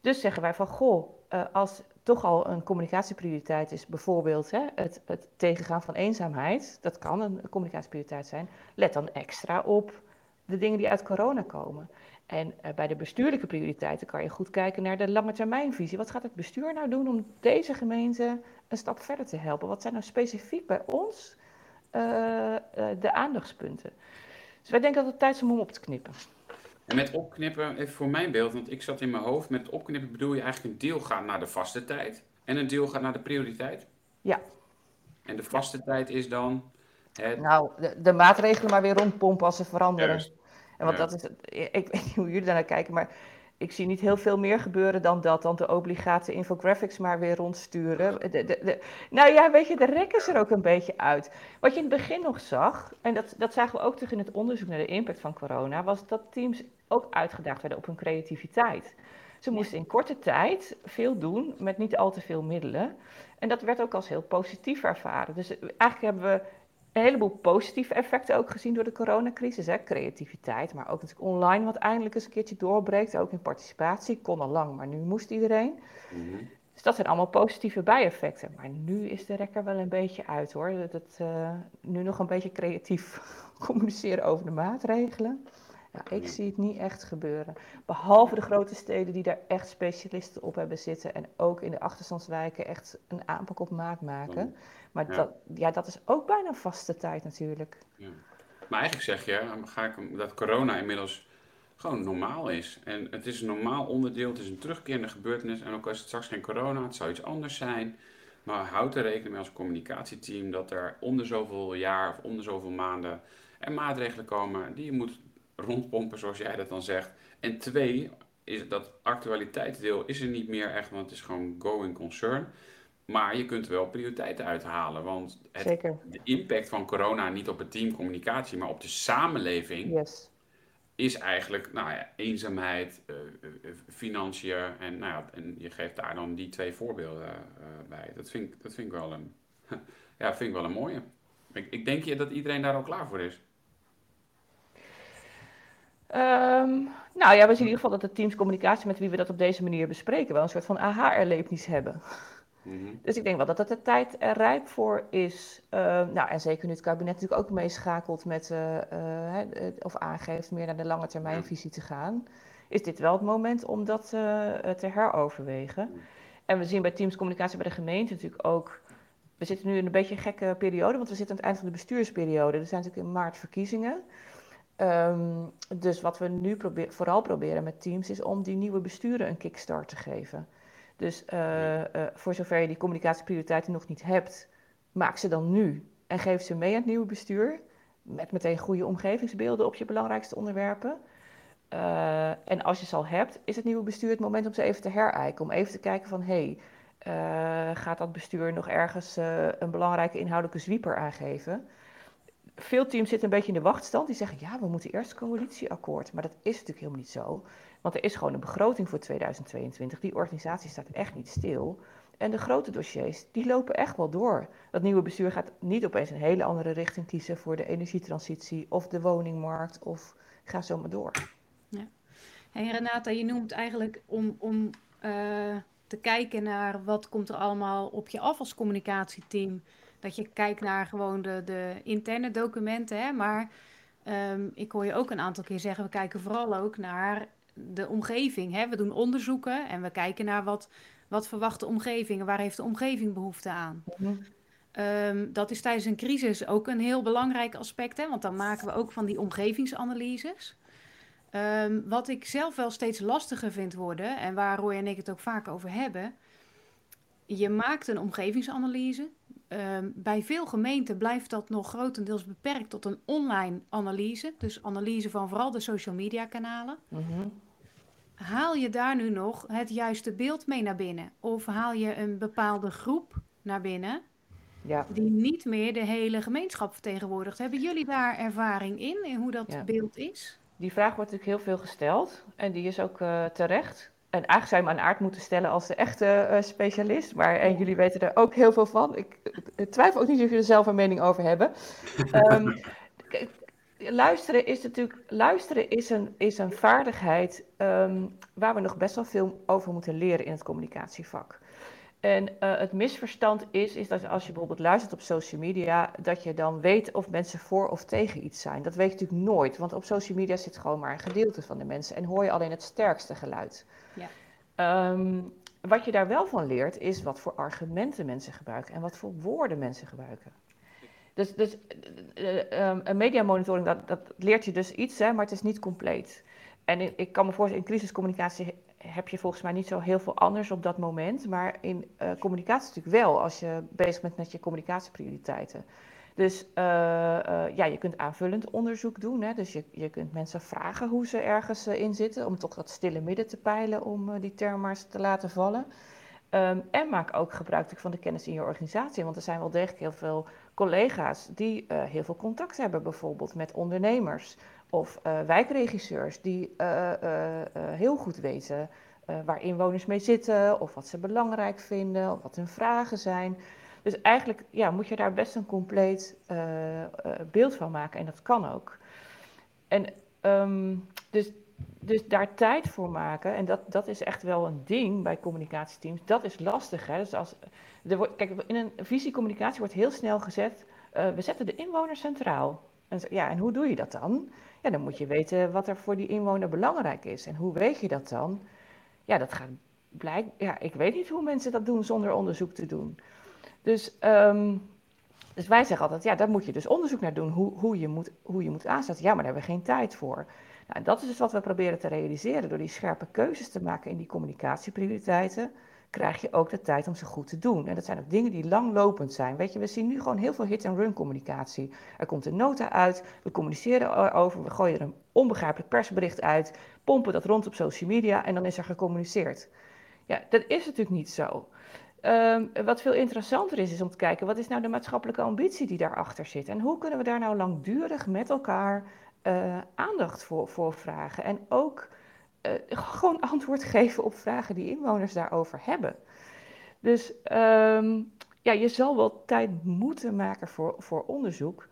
Dus zeggen wij van, goh, uh, als toch al een communicatieprioriteit is, bijvoorbeeld hè, het, het, tegengaan van eenzaamheid, dat kan een communicatieprioriteit zijn, let dan extra op de dingen die uit corona komen. En uh, bij de bestuurlijke prioriteiten kan je goed kijken naar de lange termijnvisie. Wat gaat het bestuur nou doen om deze gemeente een stap verder te helpen? Wat zijn nou specifiek bij ons uh, uh, de aandachtspunten? Dus wij denken dat het tijd is om hem op te knippen. En met opknippen, even voor mijn beeld, want ik zat in mijn hoofd, met opknippen bedoel je eigenlijk een deel gaat naar de vaste tijd en een deel gaat naar de prioriteit? Ja. En de vaste tijd is dan? Het... Nou, de, de, maatregelen maar weer rondpompen als ze veranderen. Juist. En want ja. dat is, ik weet niet hoe jullie daarnaar kijken, maar ik zie niet heel veel meer gebeuren dan dat. Dan de obligate infographics maar weer rondsturen. De, de, de, nou ja, weet je, de rek is er ook een beetje uit. Wat je in het begin nog zag, en dat, dat zagen we ook terug in het onderzoek naar de impact van corona, was dat teams ook uitgedaagd werden op hun creativiteit. Ze moesten in korte tijd veel doen met niet al te veel middelen. En dat werd ook als heel positief ervaren. Dus eigenlijk hebben we een heleboel positieve effecten ook gezien door de coronacrisis. Hè? Creativiteit, maar ook natuurlijk online wat eindelijk eens een keertje doorbreekt. Ook in participatie. Kon al lang, maar nu moest iedereen. Mm-hmm. Dus dat zijn allemaal positieve bijeffecten. Maar nu is de rekker wel een beetje uit hoor. Dat het uh, nu nog een beetje creatief communiceren over de maatregelen. Ja, ik zie het niet echt gebeuren. Behalve de grote steden die daar echt specialisten op hebben zitten. En ook in de achterstandswijken echt een aanpak op maat maken. Maar ja. Dat, ja, dat is ook bijna vaste tijd natuurlijk. Ja. Maar eigenlijk zeg je ga ik, dat corona inmiddels gewoon normaal is. En het is een normaal onderdeel, het is een terugkerende gebeurtenis. En ook als het straks geen corona, het zou iets anders zijn. Maar houd er rekening mee als communicatieteam dat er om de zoveel jaar of om de zoveel maanden er maatregelen komen die je moet rondpompen, zoals jij dat dan zegt. En twee, is dat actualiteitsdeel is er niet meer echt, want het is gewoon going concern. Maar je kunt wel prioriteiten uithalen. Want het, Zeker. de impact van corona, niet op het team communicatie, maar op de samenleving, yes. is eigenlijk nou ja, eenzaamheid, uh, uh, financiën. En, nou ja, en je geeft daar dan die twee voorbeelden uh, bij. Dat vind, ik, dat vind ik wel een, ja, vind ik wel een mooie. Ik, ik denk je dat iedereen daar al klaar voor is. Um, nou ja, we zien in ieder geval dat de teamscommunicatie met wie we dat op deze manier bespreken wel een soort van aha-erlevenis hebben. Mm-hmm. Dus ik denk wel dat het de tijd er rijp voor is. Uh, nou, en zeker nu het kabinet natuurlijk ook meeschakelt met, uh, uh, of aangeeft meer naar de lange termijnvisie te gaan, is dit wel het moment om dat te heroverwegen. En we zien bij teamscommunicatie bij de gemeente natuurlijk ook. We zitten nu in een beetje een gekke periode, want we zitten aan het eind van de bestuursperiode. Er zijn natuurlijk in maart verkiezingen. Um, dus wat we nu probeer, vooral proberen met teams is om die nieuwe besturen een kickstart te geven. Dus uh, uh, voor zover je die communicatieprioriteiten nog niet hebt, maak ze dan nu en geef ze mee aan het nieuwe bestuur. Met meteen goede omgevingsbeelden op je belangrijkste onderwerpen. Uh, en als je ze al hebt, is het nieuwe bestuur het moment om ze even te herijken. Om even te kijken van, hé, hey, gaat dat bestuur nog ergens een belangrijke inhoudelijke zwieper aangeven? Veel teams zitten een beetje in de wachtstand. Die zeggen, ja, we moeten eerst coalitieakkoord. Maar dat is natuurlijk helemaal niet zo. Want er is gewoon een begroting voor 2022. Die organisatie staat echt niet stil. En de grote dossiers, die lopen echt wel door. Dat nieuwe bestuur gaat niet opeens een hele andere richting kiezen voor de energietransitie of de woningmarkt of ga zo maar door. Ja. Hey Renata, je noemt eigenlijk om, om uh, te kijken naar wat komt er allemaal op je af als communicatieteam. Dat je kijkt naar gewoon de, de interne documenten. Hè? Maar um, ik hoor je ook een aantal keer zeggen, we kijken vooral ook naar de omgeving. Hè? We doen onderzoeken en we kijken naar wat, wat verwacht de omgeving en waar heeft de omgeving behoefte aan. Mm um, dat is tijdens een crisis ook een heel belangrijk aspect, hè? want dan maken we ook van die omgevingsanalyses. Um, wat ik zelf wel steeds lastiger vind worden, en waar Roy en ik het ook vaak over hebben, je maakt een omgevingsanalyse. Um, bij veel gemeenten blijft dat nog grotendeels beperkt tot een online analyse. Dus analyse van vooral de social media kanalen. Mm -hmm. Haal je daar nu nog het juiste beeld mee naar binnen? Of haal je een bepaalde groep naar binnen ja. die niet meer de hele gemeenschap vertegenwoordigt? Hebben jullie daar ervaring in, in hoe dat ja. beeld is? Die vraag wordt natuurlijk heel veel gesteld en die is ook uh, terecht. En eigenlijk zou je hem aan aard moeten stellen als de echte uh, specialist. Maar en jullie weten er ook heel veel van. Ik, ik twijfel ook niet of jullie er zelf een mening over hebben. um, luisteren is natuurlijk luisteren is een, is een vaardigheid um, waar we nog best wel veel over moeten leren in het communicatievak. En uh, het misverstand is, is dat als je bijvoorbeeld luistert op social media, dat je dan weet of mensen voor of tegen iets zijn. Dat weet je natuurlijk nooit, want op social media zit gewoon maar een gedeelte van de mensen en hoor je alleen het sterkste geluid. Um, wat je daar wel van leert, is wat voor argumenten mensen gebruiken en wat voor woorden mensen gebruiken. Dus, dus uh, um, een mediamonitoring, dat, dat leert je dus iets, hè, maar het is niet compleet. En ik, kan me voorstellen, in crisiscommunicatie heb je volgens mij niet zo heel veel anders op dat moment. Maar in uh, communicatie natuurlijk wel, als je bezig bent met je communicatieprioriteiten. Dus uh, uh, ja, je kunt aanvullend onderzoek doen. Hè? Dus je, je kunt mensen vragen hoe ze ergens in zitten, om toch dat stille midden te peilen, om die term maar te laten vallen. Um, en maak ook gebruik van de kennis in je organisatie. Want er zijn wel degelijk heel veel collega's die heel veel contact hebben, bijvoorbeeld met ondernemers of wijkregisseurs die heel goed weten waar inwoners mee zitten, of wat ze belangrijk vinden, of wat hun vragen zijn. Dus eigenlijk ja, moet je daar best een compleet beeld van maken en dat kan ook. En um, dus, dus daar tijd voor maken, en dat, dat is echt wel een ding bij communicatieteams, dat is lastig. Hè? Dus als, kijk, in een visiecommunicatie wordt heel snel gezet, we zetten de inwoner centraal. En, ja, en hoe doe je dat dan? Ja, dan moet je weten wat er voor die inwoner belangrijk is. En hoe weet je dat dan? Ja, dat gaat blijken. Ja, ik weet niet hoe mensen dat doen zonder onderzoek te doen. Dus, um, dus wij zeggen altijd, ja, daar moet je dus onderzoek naar doen, hoe, hoe, je, moet, hoe je moet aanzetten. Ja, maar daar hebben we geen tijd voor. Nou, en dat is dus wat we proberen te realiseren door die scherpe keuzes te maken in die communicatieprioriteiten krijg je ook de tijd om ze goed te doen. En dat zijn ook dingen die langlopend zijn. Weet je, we zien nu gewoon heel veel hit-and-run communicatie. Er komt een nota uit, we communiceren erover, we gooien er een onbegrijpelijk persbericht uit, pompen dat rond op social media en dan is er gecommuniceerd. Ja, dat is natuurlijk niet zo. Um, wat veel interessanter is, is om te kijken wat is nou de maatschappelijke ambitie die daarachter zit. En hoe kunnen we daar nou langdurig met elkaar uh, aandacht voor, voor vragen. En ook uh, gewoon antwoord geven op vragen die inwoners daarover hebben. Dus um, ja, je zal wel tijd moeten maken voor, voor onderzoek.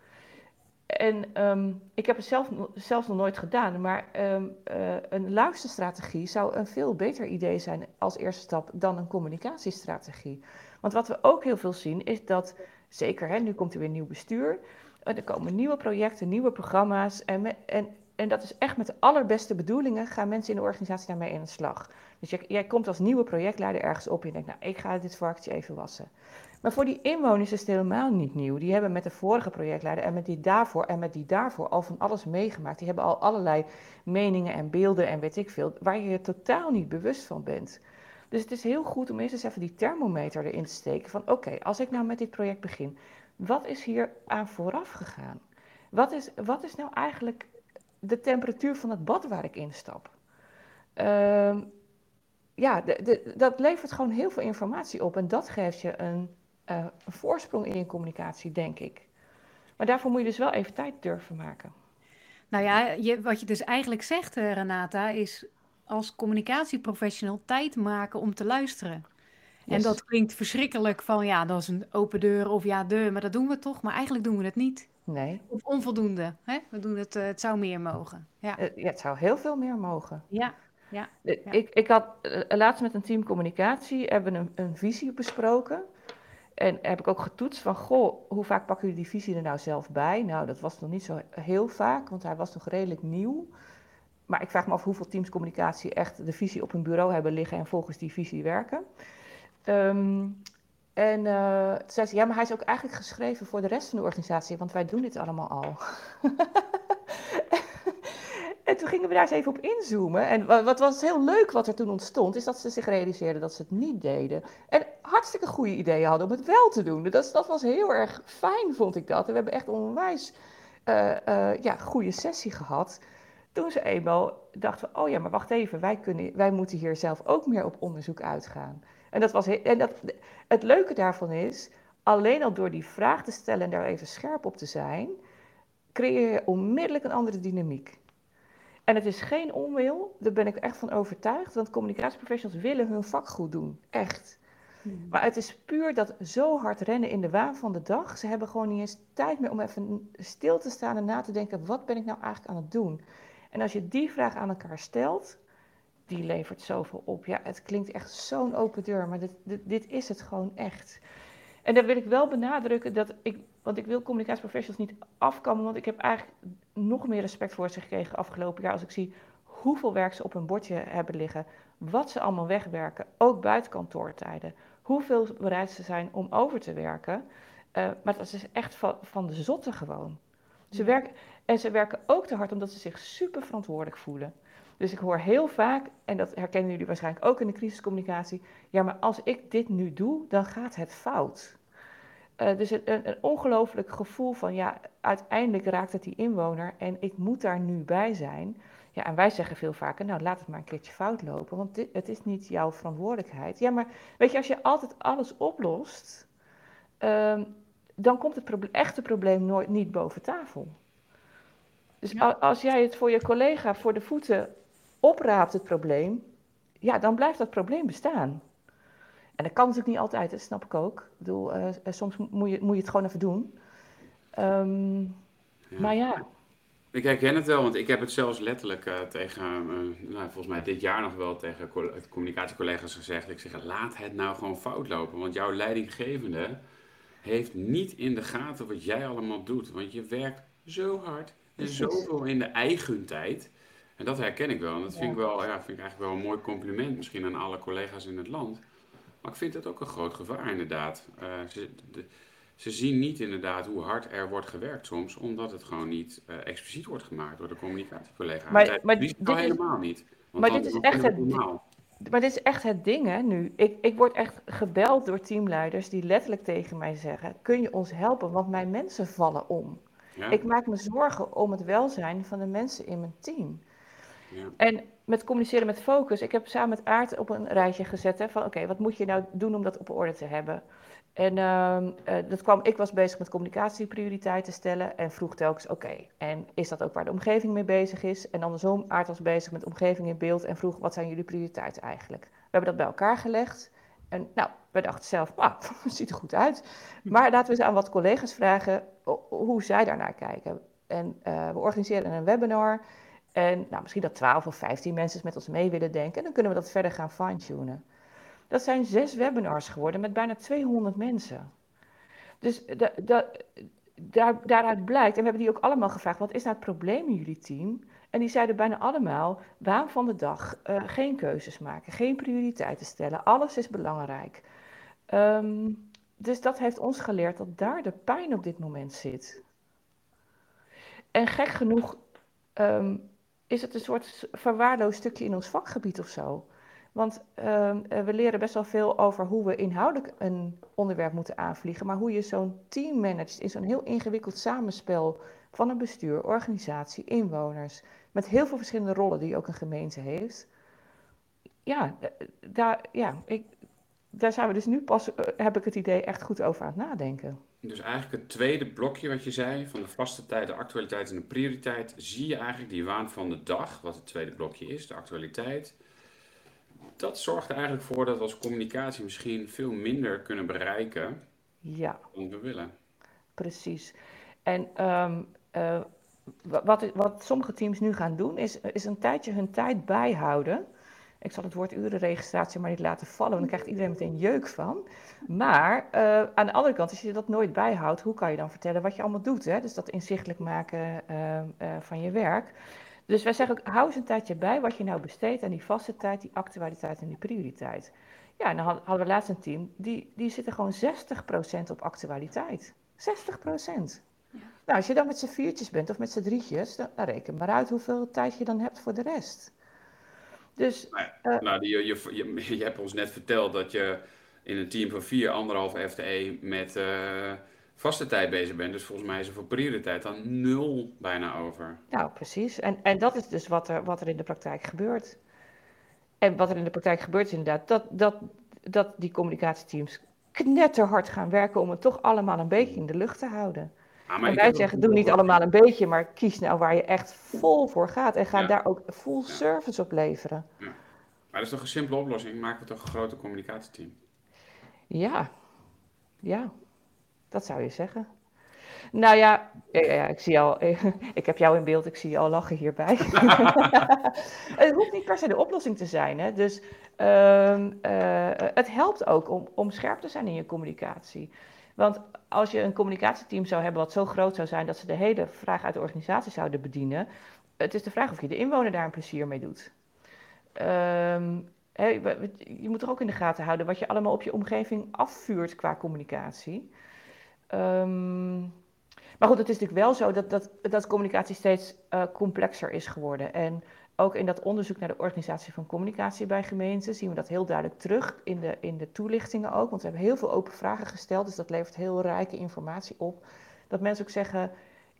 En um, ik heb het zelf, zelfs nog nooit gedaan, maar um, uh, een luisterstrategie zou een veel beter idee zijn als eerste stap dan een communicatiestrategie. Want wat we ook heel veel zien is dat, zeker hè, nu komt er weer nieuw bestuur, er komen nieuwe projecten, nieuwe programma's en, en en dat is echt met de allerbeste bedoelingen gaan mensen in de organisatie daarmee in de slag. Dus jij, jij komt als nieuwe projectleider ergens op en je denkt, nou, ik ga dit varkentje even wassen. Maar voor die inwoners is het helemaal niet nieuw. Die hebben met de vorige projectleider en met die daarvoor en met die daarvoor al van alles meegemaakt. Die hebben al allerlei meningen en beelden en weet ik veel, waar je je totaal niet bewust van bent. Dus het is heel goed om eerst eens even die thermometer erin te steken van oké, als ik nou met dit project begin, wat is hier aan vooraf gegaan? Wat is, wat is nou eigenlijk de temperatuur van het bad waar ik instap. Uh, ja, de, de, dat levert gewoon heel veel informatie op en dat geeft je een, uh, een voorsprong in je communicatie, denk ik. Maar daarvoor moet je dus wel even tijd durven maken. Nou ja, je, wat je dus eigenlijk zegt, eh, Renata, is als communicatieprofessional tijd maken om te luisteren. En dat klinkt verschrikkelijk van ja, dat is een open deur of ja, deur, maar dat doen we toch. Maar eigenlijk doen we het niet. Nee, Of onvoldoende. Hè? We doen het, eh, het zou meer mogen. Ja, eh, ja, het zou heel veel meer mogen. ja, Eh, Ja. Ik, ik had eh, laatst met een team communicatie hebben een, een visie besproken. En heb ik ook getoetst van, goh, hoe vaak pakken jullie die visie er nou zelf bij? Nou, dat was nog niet zo heel vaak, want hij was nog redelijk nieuw. Maar ik vraag me af hoeveel teams communicatie echt de visie op hun bureau hebben liggen en volgens die visie werken. Ehm, en eh, toen zei ze, ja, maar hij is ook eigenlijk geschreven voor de rest van de organisatie, want wij doen dit allemaal al. En toen gingen we daar eens even op inzoomen. En wa- wat was heel leuk wat er toen ontstond, is dat ze zich realiseerden dat ze het niet deden. En hartstikke goede ideeën hadden om het wel te doen. Dat, dat was heel erg fijn, vond ik dat. En we hebben echt onwijs eh, eh, ja, goede sessie gehad. Toen ze eenmaal dachten oh ja, maar wacht even, wij, kunnen, wij moeten hier zelf ook meer op onderzoek uitgaan. En, dat was en dat, het leuke daarvan is, alleen al door die vraag te stellen en daar even scherp op te zijn, creëer je onmiddellijk een andere dynamiek. En het is geen onwil, daar ben ik echt van overtuigd, want communicatieprofessionals willen hun vak goed doen, echt. Maar het is puur dat zo hard rennen in de waan van de dag. Ze hebben gewoon niet eens tijd meer om even stil te staan en na te denken, wat ben ik nou eigenlijk aan het doen? En als je die vraag aan elkaar stelt, die levert zoveel op. Ja, het klinkt echt zo'n open deur, maar dit, dit, dit is het gewoon echt. En dan wil ik wel benadrukken dat ik, want ik wil communicatieprofessionals niet afkammen, want ik heb eigenlijk nog meer respect voor ze gekregen afgelopen jaar als ik zie hoeveel werk ze op hun bordje hebben liggen, wat ze allemaal wegwerken, ook buiten kantoortijden, hoeveel bereid ze zijn om over te werken. Eh, maar dat is echt van, van de zotte gewoon. Ze werken, en ze werken ook te hard omdat ze zich super verantwoordelijk voelen. Dus ik hoor heel vaak, en dat herkennen jullie waarschijnlijk ook in de crisiscommunicatie, ja, maar als ik dit nu doe, dan gaat het fout. Eh, dus een, een, ongelooflijk gevoel van, ja, uiteindelijk raakt het die inwoner en ik moet daar nu bij zijn. Ja, en wij zeggen veel vaker, nou laat het maar een keertje fout lopen, want dit, het is niet jouw verantwoordelijkheid. Ja, maar weet je, als je altijd alles oplost, ehm, dan komt het proble- echte probleem nooit niet boven tafel. Dus Ja. als jij het voor je collega voor de voeten opraapt, het probleem, ja, dan blijft dat probleem bestaan. En dat kan natuurlijk niet altijd, dat snap ik ook. Ik bedoel, eh, eh, soms moet je, moet je het gewoon even doen. Ehm, Ja. Maar ja, Ik herken het wel, want ik heb het zelfs letterlijk eh, tegen, nou, volgens mij dit jaar nog wel tegen co- communicatiecollega's gezegd. Ik zeg, laat het nou gewoon fout lopen, want jouw leidinggevende heeft niet in de gaten wat jij allemaal doet. Want je werkt zo hard en zoveel in de eigen tijd. En dat herken ik wel. En dat vind, ik wel, ja, vind ik eigenlijk wel een mooi compliment misschien aan alle collega's in het land. Maar ik vind het ook een groot gevaar inderdaad. Eh, ze, de- ze zien niet inderdaad hoe hard er wordt gewerkt soms, omdat het gewoon niet eh, expliciet wordt gemaakt door de communicatiecollega. Maar- Dat maar dit is- helemaal niet. Maar dit is echt het- normaal. maar dit is echt het ding hè, nu. Ik, ik word echt gebeld door teamleiders die letterlijk tegen mij zeggen, kun je ons helpen, want mijn mensen vallen om. Ja? Ik maak me zorgen om het welzijn van de mensen in mijn team. En met communiceren met focus, ik heb samen met Aart op een rijtje gezet hè, van oké, wat moet je nou doen om dat op orde te hebben? En ehm, eh, dat kwam, ik was bezig met communicatieprioriteiten stellen en vroeg telkens oké, en is dat ook waar de omgeving mee bezig is? En andersom, Aart was bezig met omgeving in beeld en vroeg wat zijn jullie prioriteiten eigenlijk? We hebben dat bij elkaar gelegd en nou, we dachten zelf, ah, het ziet er goed uit. Maar laten we eens aan wat collega's vragen hoe zij daarnaar kijken. En eh, we organiseren een webinar en nou, misschien dat 12 of 15 mensen met ons mee willen denken. En dan kunnen we dat verder gaan fine-tunen. Dat zijn zes webinars geworden met bijna 200 mensen. Dus da- da- daar, daaruit blijkt, en we hebben die ook allemaal gevraagd, wat is nou het probleem in jullie team? En die zeiden bijna allemaal, waan van de dag, eh, geen keuzes maken, geen prioriteiten stellen, alles is belangrijk. Ehm, dus dat heeft ons geleerd dat daar de pijn op dit moment zit. En gek genoeg ehm, is het een soort verwaarloosd stukje in ons vakgebied of zo. Want ehm, eh, we leren best wel veel over hoe we inhoudelijk een onderwerp moeten aanvliegen, maar hoe je zo'n team managt in zo'n heel ingewikkeld samenspel van een bestuur, organisatie, inwoners, met heel veel verschillende rollen die ook een gemeente heeft. Ja, eh, daar, ja ik, daar zijn we dus nu pas, eh, heb ik het idee, echt goed over aan het nadenken. Dus eigenlijk het tweede blokje wat je zei, van de vaste tijd, de actualiteit en de prioriteit, zie je eigenlijk die waan van de dag, wat het tweede blokje is, de actualiteit. Dat zorgt er eigenlijk voor dat we als communicatie misschien veel minder kunnen bereiken Ja, dan we willen. precies. En ehm, eh, wa- wat, wat sommige teams nu gaan doen, is, is een tijdje hun tijd bijhouden. Ik zal het woord urenregistratie maar niet laten vallen, want dan krijgt iedereen meteen jeuk van. Maar eh, aan de andere kant, als je dat nooit bijhoudt, hoe kan je dan vertellen wat je allemaal doet? Hè? Dus dat inzichtelijk maken eh, eh, van je werk. Dus wij zeggen ook, hou eens een tijdje bij wat je nou besteedt aan die vaste tijd, die actualiteit en die prioriteit. Ja, en dan had- hadden we laatst een team, die, die zitten gewoon 60% op actualiteit. 60%. Nou, als je dan met z'n viertjes bent of met z'n drietjes, dan, dan reken maar uit hoeveel tijd je dan hebt voor de rest. Dus Nou, nou, die, je, je, je, je hebt ons net verteld dat je in een team van vier, anderhalve FTE met eh, vaste tijd bezig bent. Dus volgens mij is er voor prioriteit dan nul bijna over. Nou, precies. En, en dat is dus wat er, wat er in de praktijk gebeurt. En wat er in de praktijk gebeurt is inderdaad dat, dat, dat die communicatieteams knetterhard gaan werken om het toch allemaal een beetje in de lucht te houden. Ah, En ik wij zeggen, doe niet allemaal een beetje, maar kies nou waar je echt vol voor gaat. En ga Ja. daar ook full service op leveren. Maar dat is toch een simpele oplossing? Maken we toch een groter communicatieteam? Ja, ja, dat zou je zeggen. Nou ja, ja, ja, ik zie al, ik heb jou in beeld, ik zie je al lachen hierbij. Het hoeft niet per se de oplossing te zijn. Hè? Dus ehm, eh, het helpt ook om, om scherp te zijn in je communicatie. Want als je een communicatieteam zou hebben wat zo groot zou zijn dat ze de hele vraag uit de organisatie zouden bedienen, het is de vraag of je de inwoner daar een plezier mee doet. Ehm, je moet er ook in de gaten houden wat je allemaal op je omgeving afvuurt qua communicatie. Ehm, maar goed, het is natuurlijk wel zo dat, dat, dat communicatie steeds eh, complexer is geworden. En ook in dat onderzoek naar de organisatie van communicatie bij gemeenten zien we dat heel duidelijk terug in de, in de toelichtingen ook. Want we hebben heel veel open vragen gesteld, dus dat levert heel rijke informatie op. Dat mensen ook zeggen,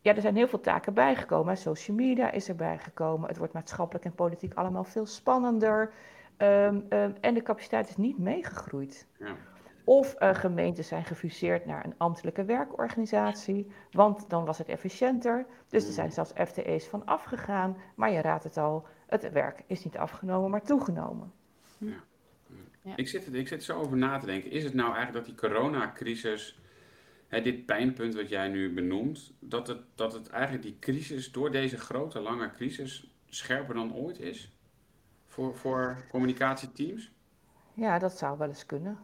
ja, er zijn heel veel taken bijgekomen. Social media is erbij gekomen. Het wordt maatschappelijk en politiek allemaal veel spannender. Ehm, ehm, en de capaciteit is niet meegegroeid. Ja. Of eh, gemeenten zijn gefuseerd naar een ambtelijke werkorganisatie, want dan was het efficiënter. Dus er zijn zelfs FTE's van afgegaan, maar je raadt het al, het werk is niet afgenomen, maar toegenomen. Ik zit, er- ik zit zo over na te denken. Is het nou eigenlijk dat die coronacrisis, hè, dit pijnpunt wat jij nu benoemt, dat het, dat het eigenlijk die crisis, door deze grote, lange crisis, scherper dan ooit is? Voor, voor communicatieteams? Ja, dat zou wel eens kunnen.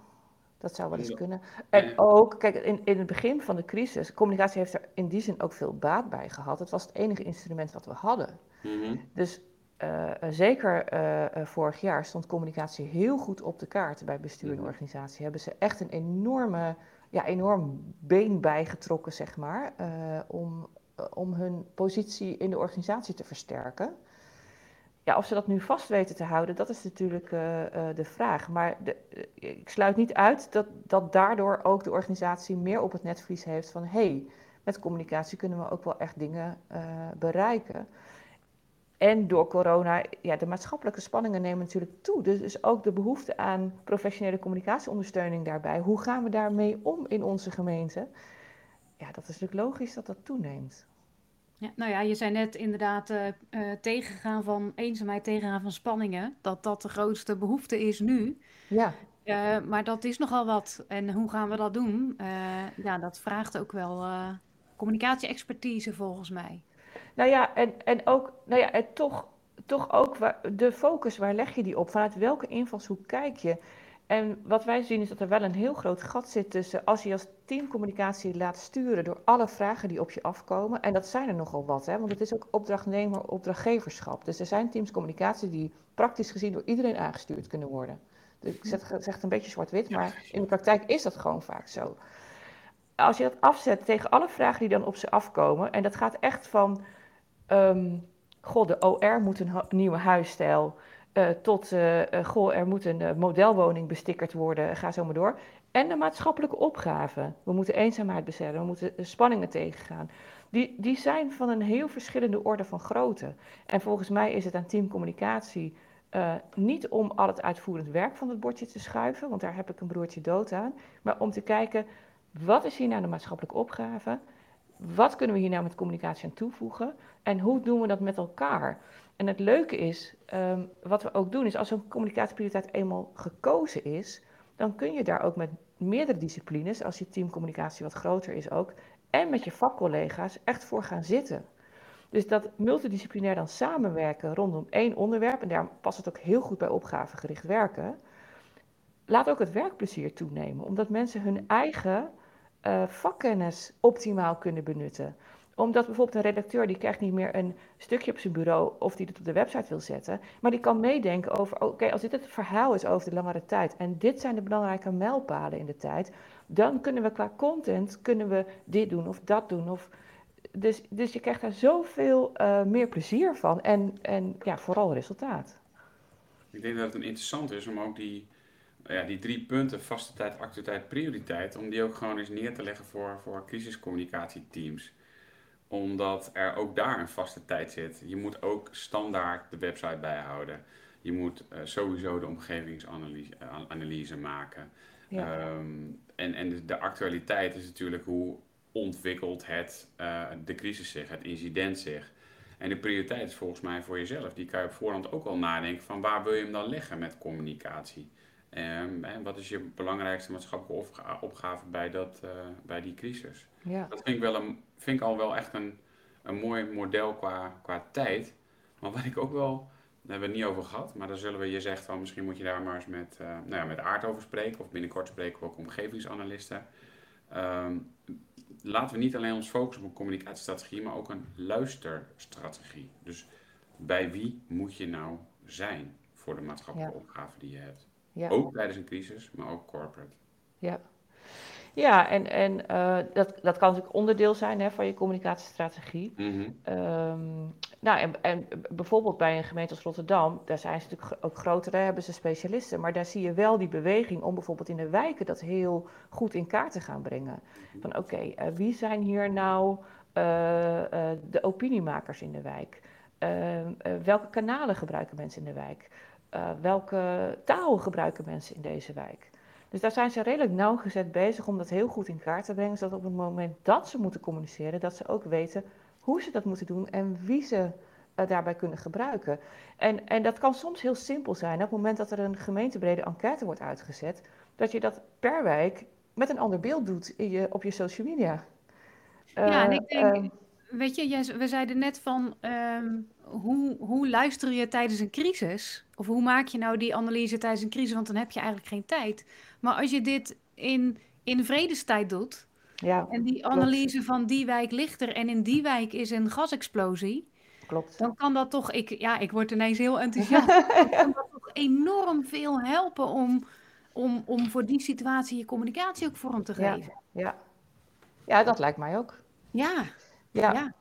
Dat zou wel eens kunnen. En ook, kijk, in, in het begin van de crisis, communicatie heeft er in die zin ook veel baat bij gehad. Het was het enige instrument wat we hadden. Mhm. Dus eh, eh, zeker eh, vorig jaar stond communicatie heel goed op de kaart bij bestuur en Mhm. organisatie. Hebben ze echt een enorme, ja, enorm been bijgetrokken, zeg maar, om, om hun positie in de organisatie te versterken. Ja, of ze dat nu vast weten te houden, dat is natuurlijk eh, eh, de vraag. Maar de, eh, ik sluit niet uit dat, dat daardoor ook de organisatie meer op het netvlies heeft van hé, hey, met communicatie kunnen we ook wel echt dingen bereiken. En door corona, ja, de maatschappelijke spanningen nemen natuurlijk toe. Dus is ook de behoefte aan professionele communicatieondersteuning daarbij. Hoe gaan we daarmee om in onze gemeente? Ja, dat is natuurlijk logisch dat dat toeneemt. Ja, nou ja, je zei net inderdaad eh, tegengaan van eenzaamheid, tegengaan van spanningen. Dat dat de grootste behoefte is nu. Ja, Eh, maar dat is nogal wat. En hoe gaan we dat doen? Ja, dat vraagt ook wel communicatie-expertise volgens mij. nou ja, en, en ook, nou ja, en toch, toch ook waar, de focus, waar leg je die op? Vanuit welke invalshoek kijk je? En wat wij zien is dat er wel een heel groot gat zit tussen als je als teamcommunicatie laat sturen door alle vragen die op je afkomen. En dat zijn er nogal wat, hè? want het is ook opdrachtnemer-opdrachtgeverschap. Dus er zijn teams communicatie die praktisch gezien door iedereen aangestuurd kunnen worden. Dus ik zeg, zeg het een beetje zwart-wit, maar in de praktijk is dat gewoon vaak zo. Als je dat afzet tegen alle vragen die dan op ze afkomen, en dat gaat echt van, ehm, goh, de OR moet een nieuwe huisstijl, eh, tot, eh, goh, er moet een modelwoning bestickerd worden, ga zo maar door. En de maatschappelijke opgaven. We moeten eenzaamheid bestrijden, we moeten spanningen tegengaan. Die, die zijn van een heel verschillende orde van grootte. En volgens mij is het aan teamcommunicatie Uh, niet om al het uitvoerend werk van het bordje te schuiven, want daar heb ik een broertje dood aan. Maar om te kijken, wat is hier nou de maatschappelijke opgave? Wat kunnen we hier nou met communicatie aan toevoegen? En hoe doen we dat met elkaar? En het leuke is, um, wat we ook doen, is als een communicatieprioriteit eenmaal gekozen is, dan kun je daar ook met meerdere disciplines, als je teamcommunicatie wat groter is ook, en met je vakcollega's echt voor gaan zitten. Dus dat multidisciplinair dan samenwerken rondom één onderwerp, en daar past het ook heel goed bij opgavegericht werken, laat ook het werkplezier toenemen, omdat mensen hun eigen uh, vakkennis optimaal kunnen benutten omdat bijvoorbeeld een redacteur die krijgt niet meer een stukje op zijn bureau of die het op de website wil zetten, maar die kan meedenken over, oké, als dit het verhaal is over de langere tijd en dit zijn de belangrijke mijlpalen in de tijd, dan kunnen we qua content kunnen we dit doen of dat doen. Of, dus, dus je krijgt daar zoveel uh, meer plezier van en, en ja, vooral resultaat. Ik denk dat het een interessant is om ook die, ja, die drie punten, vaste tijd, actualiteit, prioriteit, om die ook gewoon eens neer te leggen voor, voor crisiscommunicatieteams omdat er ook daar een vaste tijd zit. Je moet ook standaard de website bijhouden. Je moet uh, sowieso de omgevingsanalyse uh, maken. Ja. Um, en en de, de, actualiteit is natuurlijk hoe ontwikkelt het, uh, de crisis zich, het incident zich. En de prioriteit is volgens mij voor jezelf. Die kan je op voorhand ook al nadenken van waar wil je hem dan leggen met communicatie. Um, en wat is je belangrijkste maatschappelijke opgave bij, dat, uh, bij die crisis? Ja. Dat vind ik, wel een, vind ik al wel echt een, een mooi model qua, qua tijd. Maar wat ik ook wel, daar hebben we het niet over gehad, maar dan zullen we, je zegt van misschien moet je daar maar eens met, uh, nou ja, met Aard over spreken. Of binnenkort spreken we ook omgevingsanalisten. Um, laten we niet alleen ons focussen op een communicatiestrategie, maar ook een luisterstrategie. Dus bij wie moet je nou zijn voor de maatschappelijke ja. opgave die je hebt? Ja. Ook tijdens een crisis, maar ook corporate. Ja, ja en, en uh, dat, dat kan natuurlijk onderdeel zijn hè, van je communicatiestrategie. Mm -hmm. um, nou, en, en bijvoorbeeld bij een gemeente als Rotterdam, daar zijn ze natuurlijk ook groter, daar hebben ze specialisten. Maar daar zie je wel die beweging om bijvoorbeeld in de wijken dat heel goed in kaart te gaan brengen. Mhm. Van oké, okay, uh, wie zijn hier nou uh, de opiniemakers in de wijk? Ehm, welke kanalen gebruiken mensen in de wijk? uh, welke taal gebruiken mensen in deze wijk. Dus daar zijn ze redelijk nauwgezet bezig om dat heel goed in kaart te brengen, zodat op het moment dat ze moeten communiceren, dat ze ook weten hoe ze dat moeten doen en wie ze uh, daarbij kunnen gebruiken. En, en dat kan soms heel simpel zijn. Op het moment dat er een gemeentebrede enquête wordt uitgezet, dat je dat per wijk met een ander beeld doet in je, op je social media. Ja, en ik eh, denk, weet je, we zeiden net van um, hoe, hoe luister je tijdens een crisis? Of hoe maak je nou die analyse tijdens een crisis? Want dan heb je eigenlijk geen tijd. Maar als je dit in, in vredestijd doet. Ja, en die analyse klopt. van die wijk ligt er en in die wijk is een gasexplosie. Klopt. Dan kan dat toch, ik, ja, ik word ineens heel enthousiast. dan kan dat toch enorm veel helpen om, om, om voor die situatie je communicatie ook vorm te geven. Ja, ja. ja dat lijkt mij ook. Ja, ja. ja.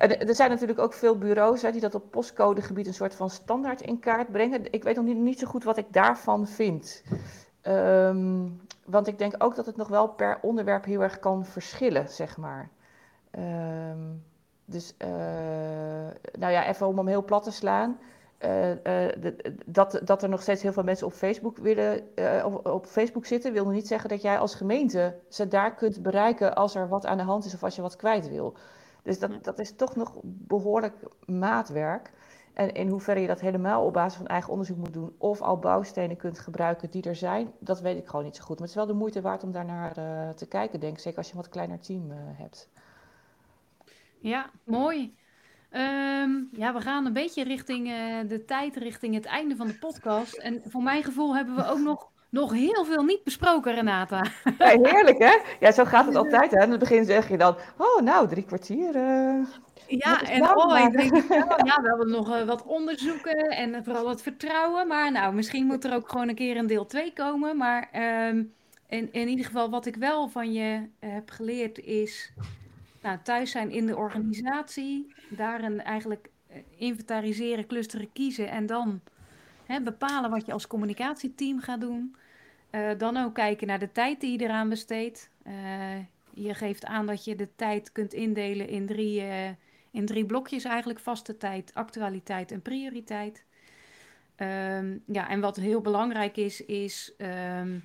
Er zijn natuurlijk ook veel bureaus hè, die dat op postcodegebied een soort van standaard in kaart brengen. Ik weet nog niet, niet zo goed wat ik daarvan vind. Um, want ik denk ook dat het nog wel per onderwerp heel erg kan verschillen, zeg maar. Um, dus, uh, nou ja, even om hem heel plat te slaan. Uh, uh, dat, dat er nog steeds heel veel mensen op Facebook, willen, op, op, Facebook zitten, wil nog niet zeggen dat jij als gemeente ze daar kunt bereiken als er wat aan de hand is of als je wat kwijt wil. Dus dat, dat is toch nog behoorlijk maatwerk. En in hoeverre je dat helemaal op basis van eigen onderzoek moet doen, of al bouwstenen kunt gebruiken die er zijn, dat weet ik gewoon niet zo goed. Maar het is wel de moeite waard om daarnaar uh, te kijken, denk ik. Zeker als je een wat kleiner team uh, hebt. Ja, mooi. Um, ja, we gaan een beetje richting uh, de tijd, richting het einde van de podcast. En voor mijn gevoel hebben we ook nog nog heel veel niet besproken, Renata. Ja, heerlijk, hè? Ja, zo gaat het altijd. Hè? In het begin zeg je dan, oh, nou, drie kwartier. Uh, ja, en oh, ik denk, ja, we hebben nog uh, wat onderzoeken en vooral het vertrouwen. Maar nou, misschien moet er ook gewoon een keer een deel 2 komen. Maar um, in, in ieder geval, wat ik wel van je heb geleerd is... Nou, thuis zijn in de organisatie. Daarin eigenlijk eh, inventariseren, clusteren, kiezen en dan Hè, bepalen wat je als communicatieteam gaat doen. Uh, dan ook kijken naar de tijd die je eraan besteedt. Uh, je geeft aan dat je de tijd kunt indelen in drie, uh, in drie blokjes eigenlijk. Vaste tijd, actualiteit en prioriteit. Ehm, ja, en wat heel belangrijk is, is ehm,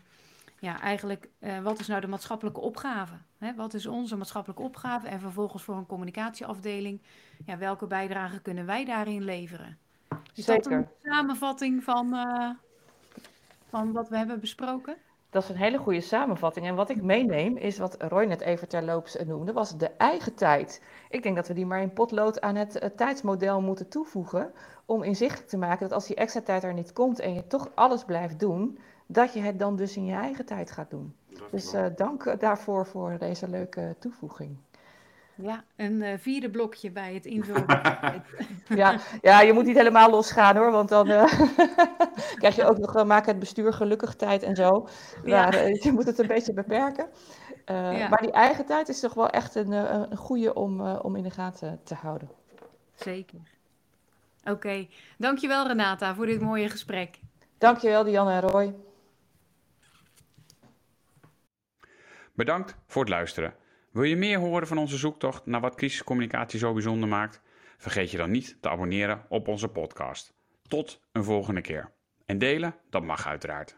ja, eigenlijk wat is nou de maatschappelijke opgave? Hè? Wat is onze maatschappelijke opgave? En vervolgens voor een communicatieafdeling, ja, welke bijdrage kunnen wij daarin leveren? Is Zeker. dat een samenvatting van, uh, van wat we hebben besproken? Dat is een hele goede samenvatting. En wat ik meeneem is wat Roy net even terloops noemde, was de eigen tijd. Ik denk dat we die maar in potlood aan het, het tijdsmodel moeten toevoegen. Om inzichtelijk te maken dat als die extra tijd er niet komt en je toch alles blijft doen, dat je het dan dus in je eigen tijd gaat doen. Dus uh, dank daarvoor voor deze leuke toevoeging. Ja, een uh, vierde blokje bij het invullen. ja, ja, je moet niet helemaal losgaan hoor, want dan uh, krijg je ook nog, uh, maak het bestuur gelukkig tijd en zo. Maar ja. je moet het een beetje beperken. Ja. Maar die eigen tijd is toch wel echt een, een goede om, om in de gaten te houden. Zeker. Oké, okay. dankjewel Renata voor dit mooie gesprek. Dankjewel Dianne en Roy. Bedankt voor het luisteren. Wil je meer horen van onze zoektocht naar wat crisiscommunicatie zo bijzonder maakt? Vergeet je dan niet te abonneren op onze podcast. Tot een volgende keer. En delen, dat mag uiteraard.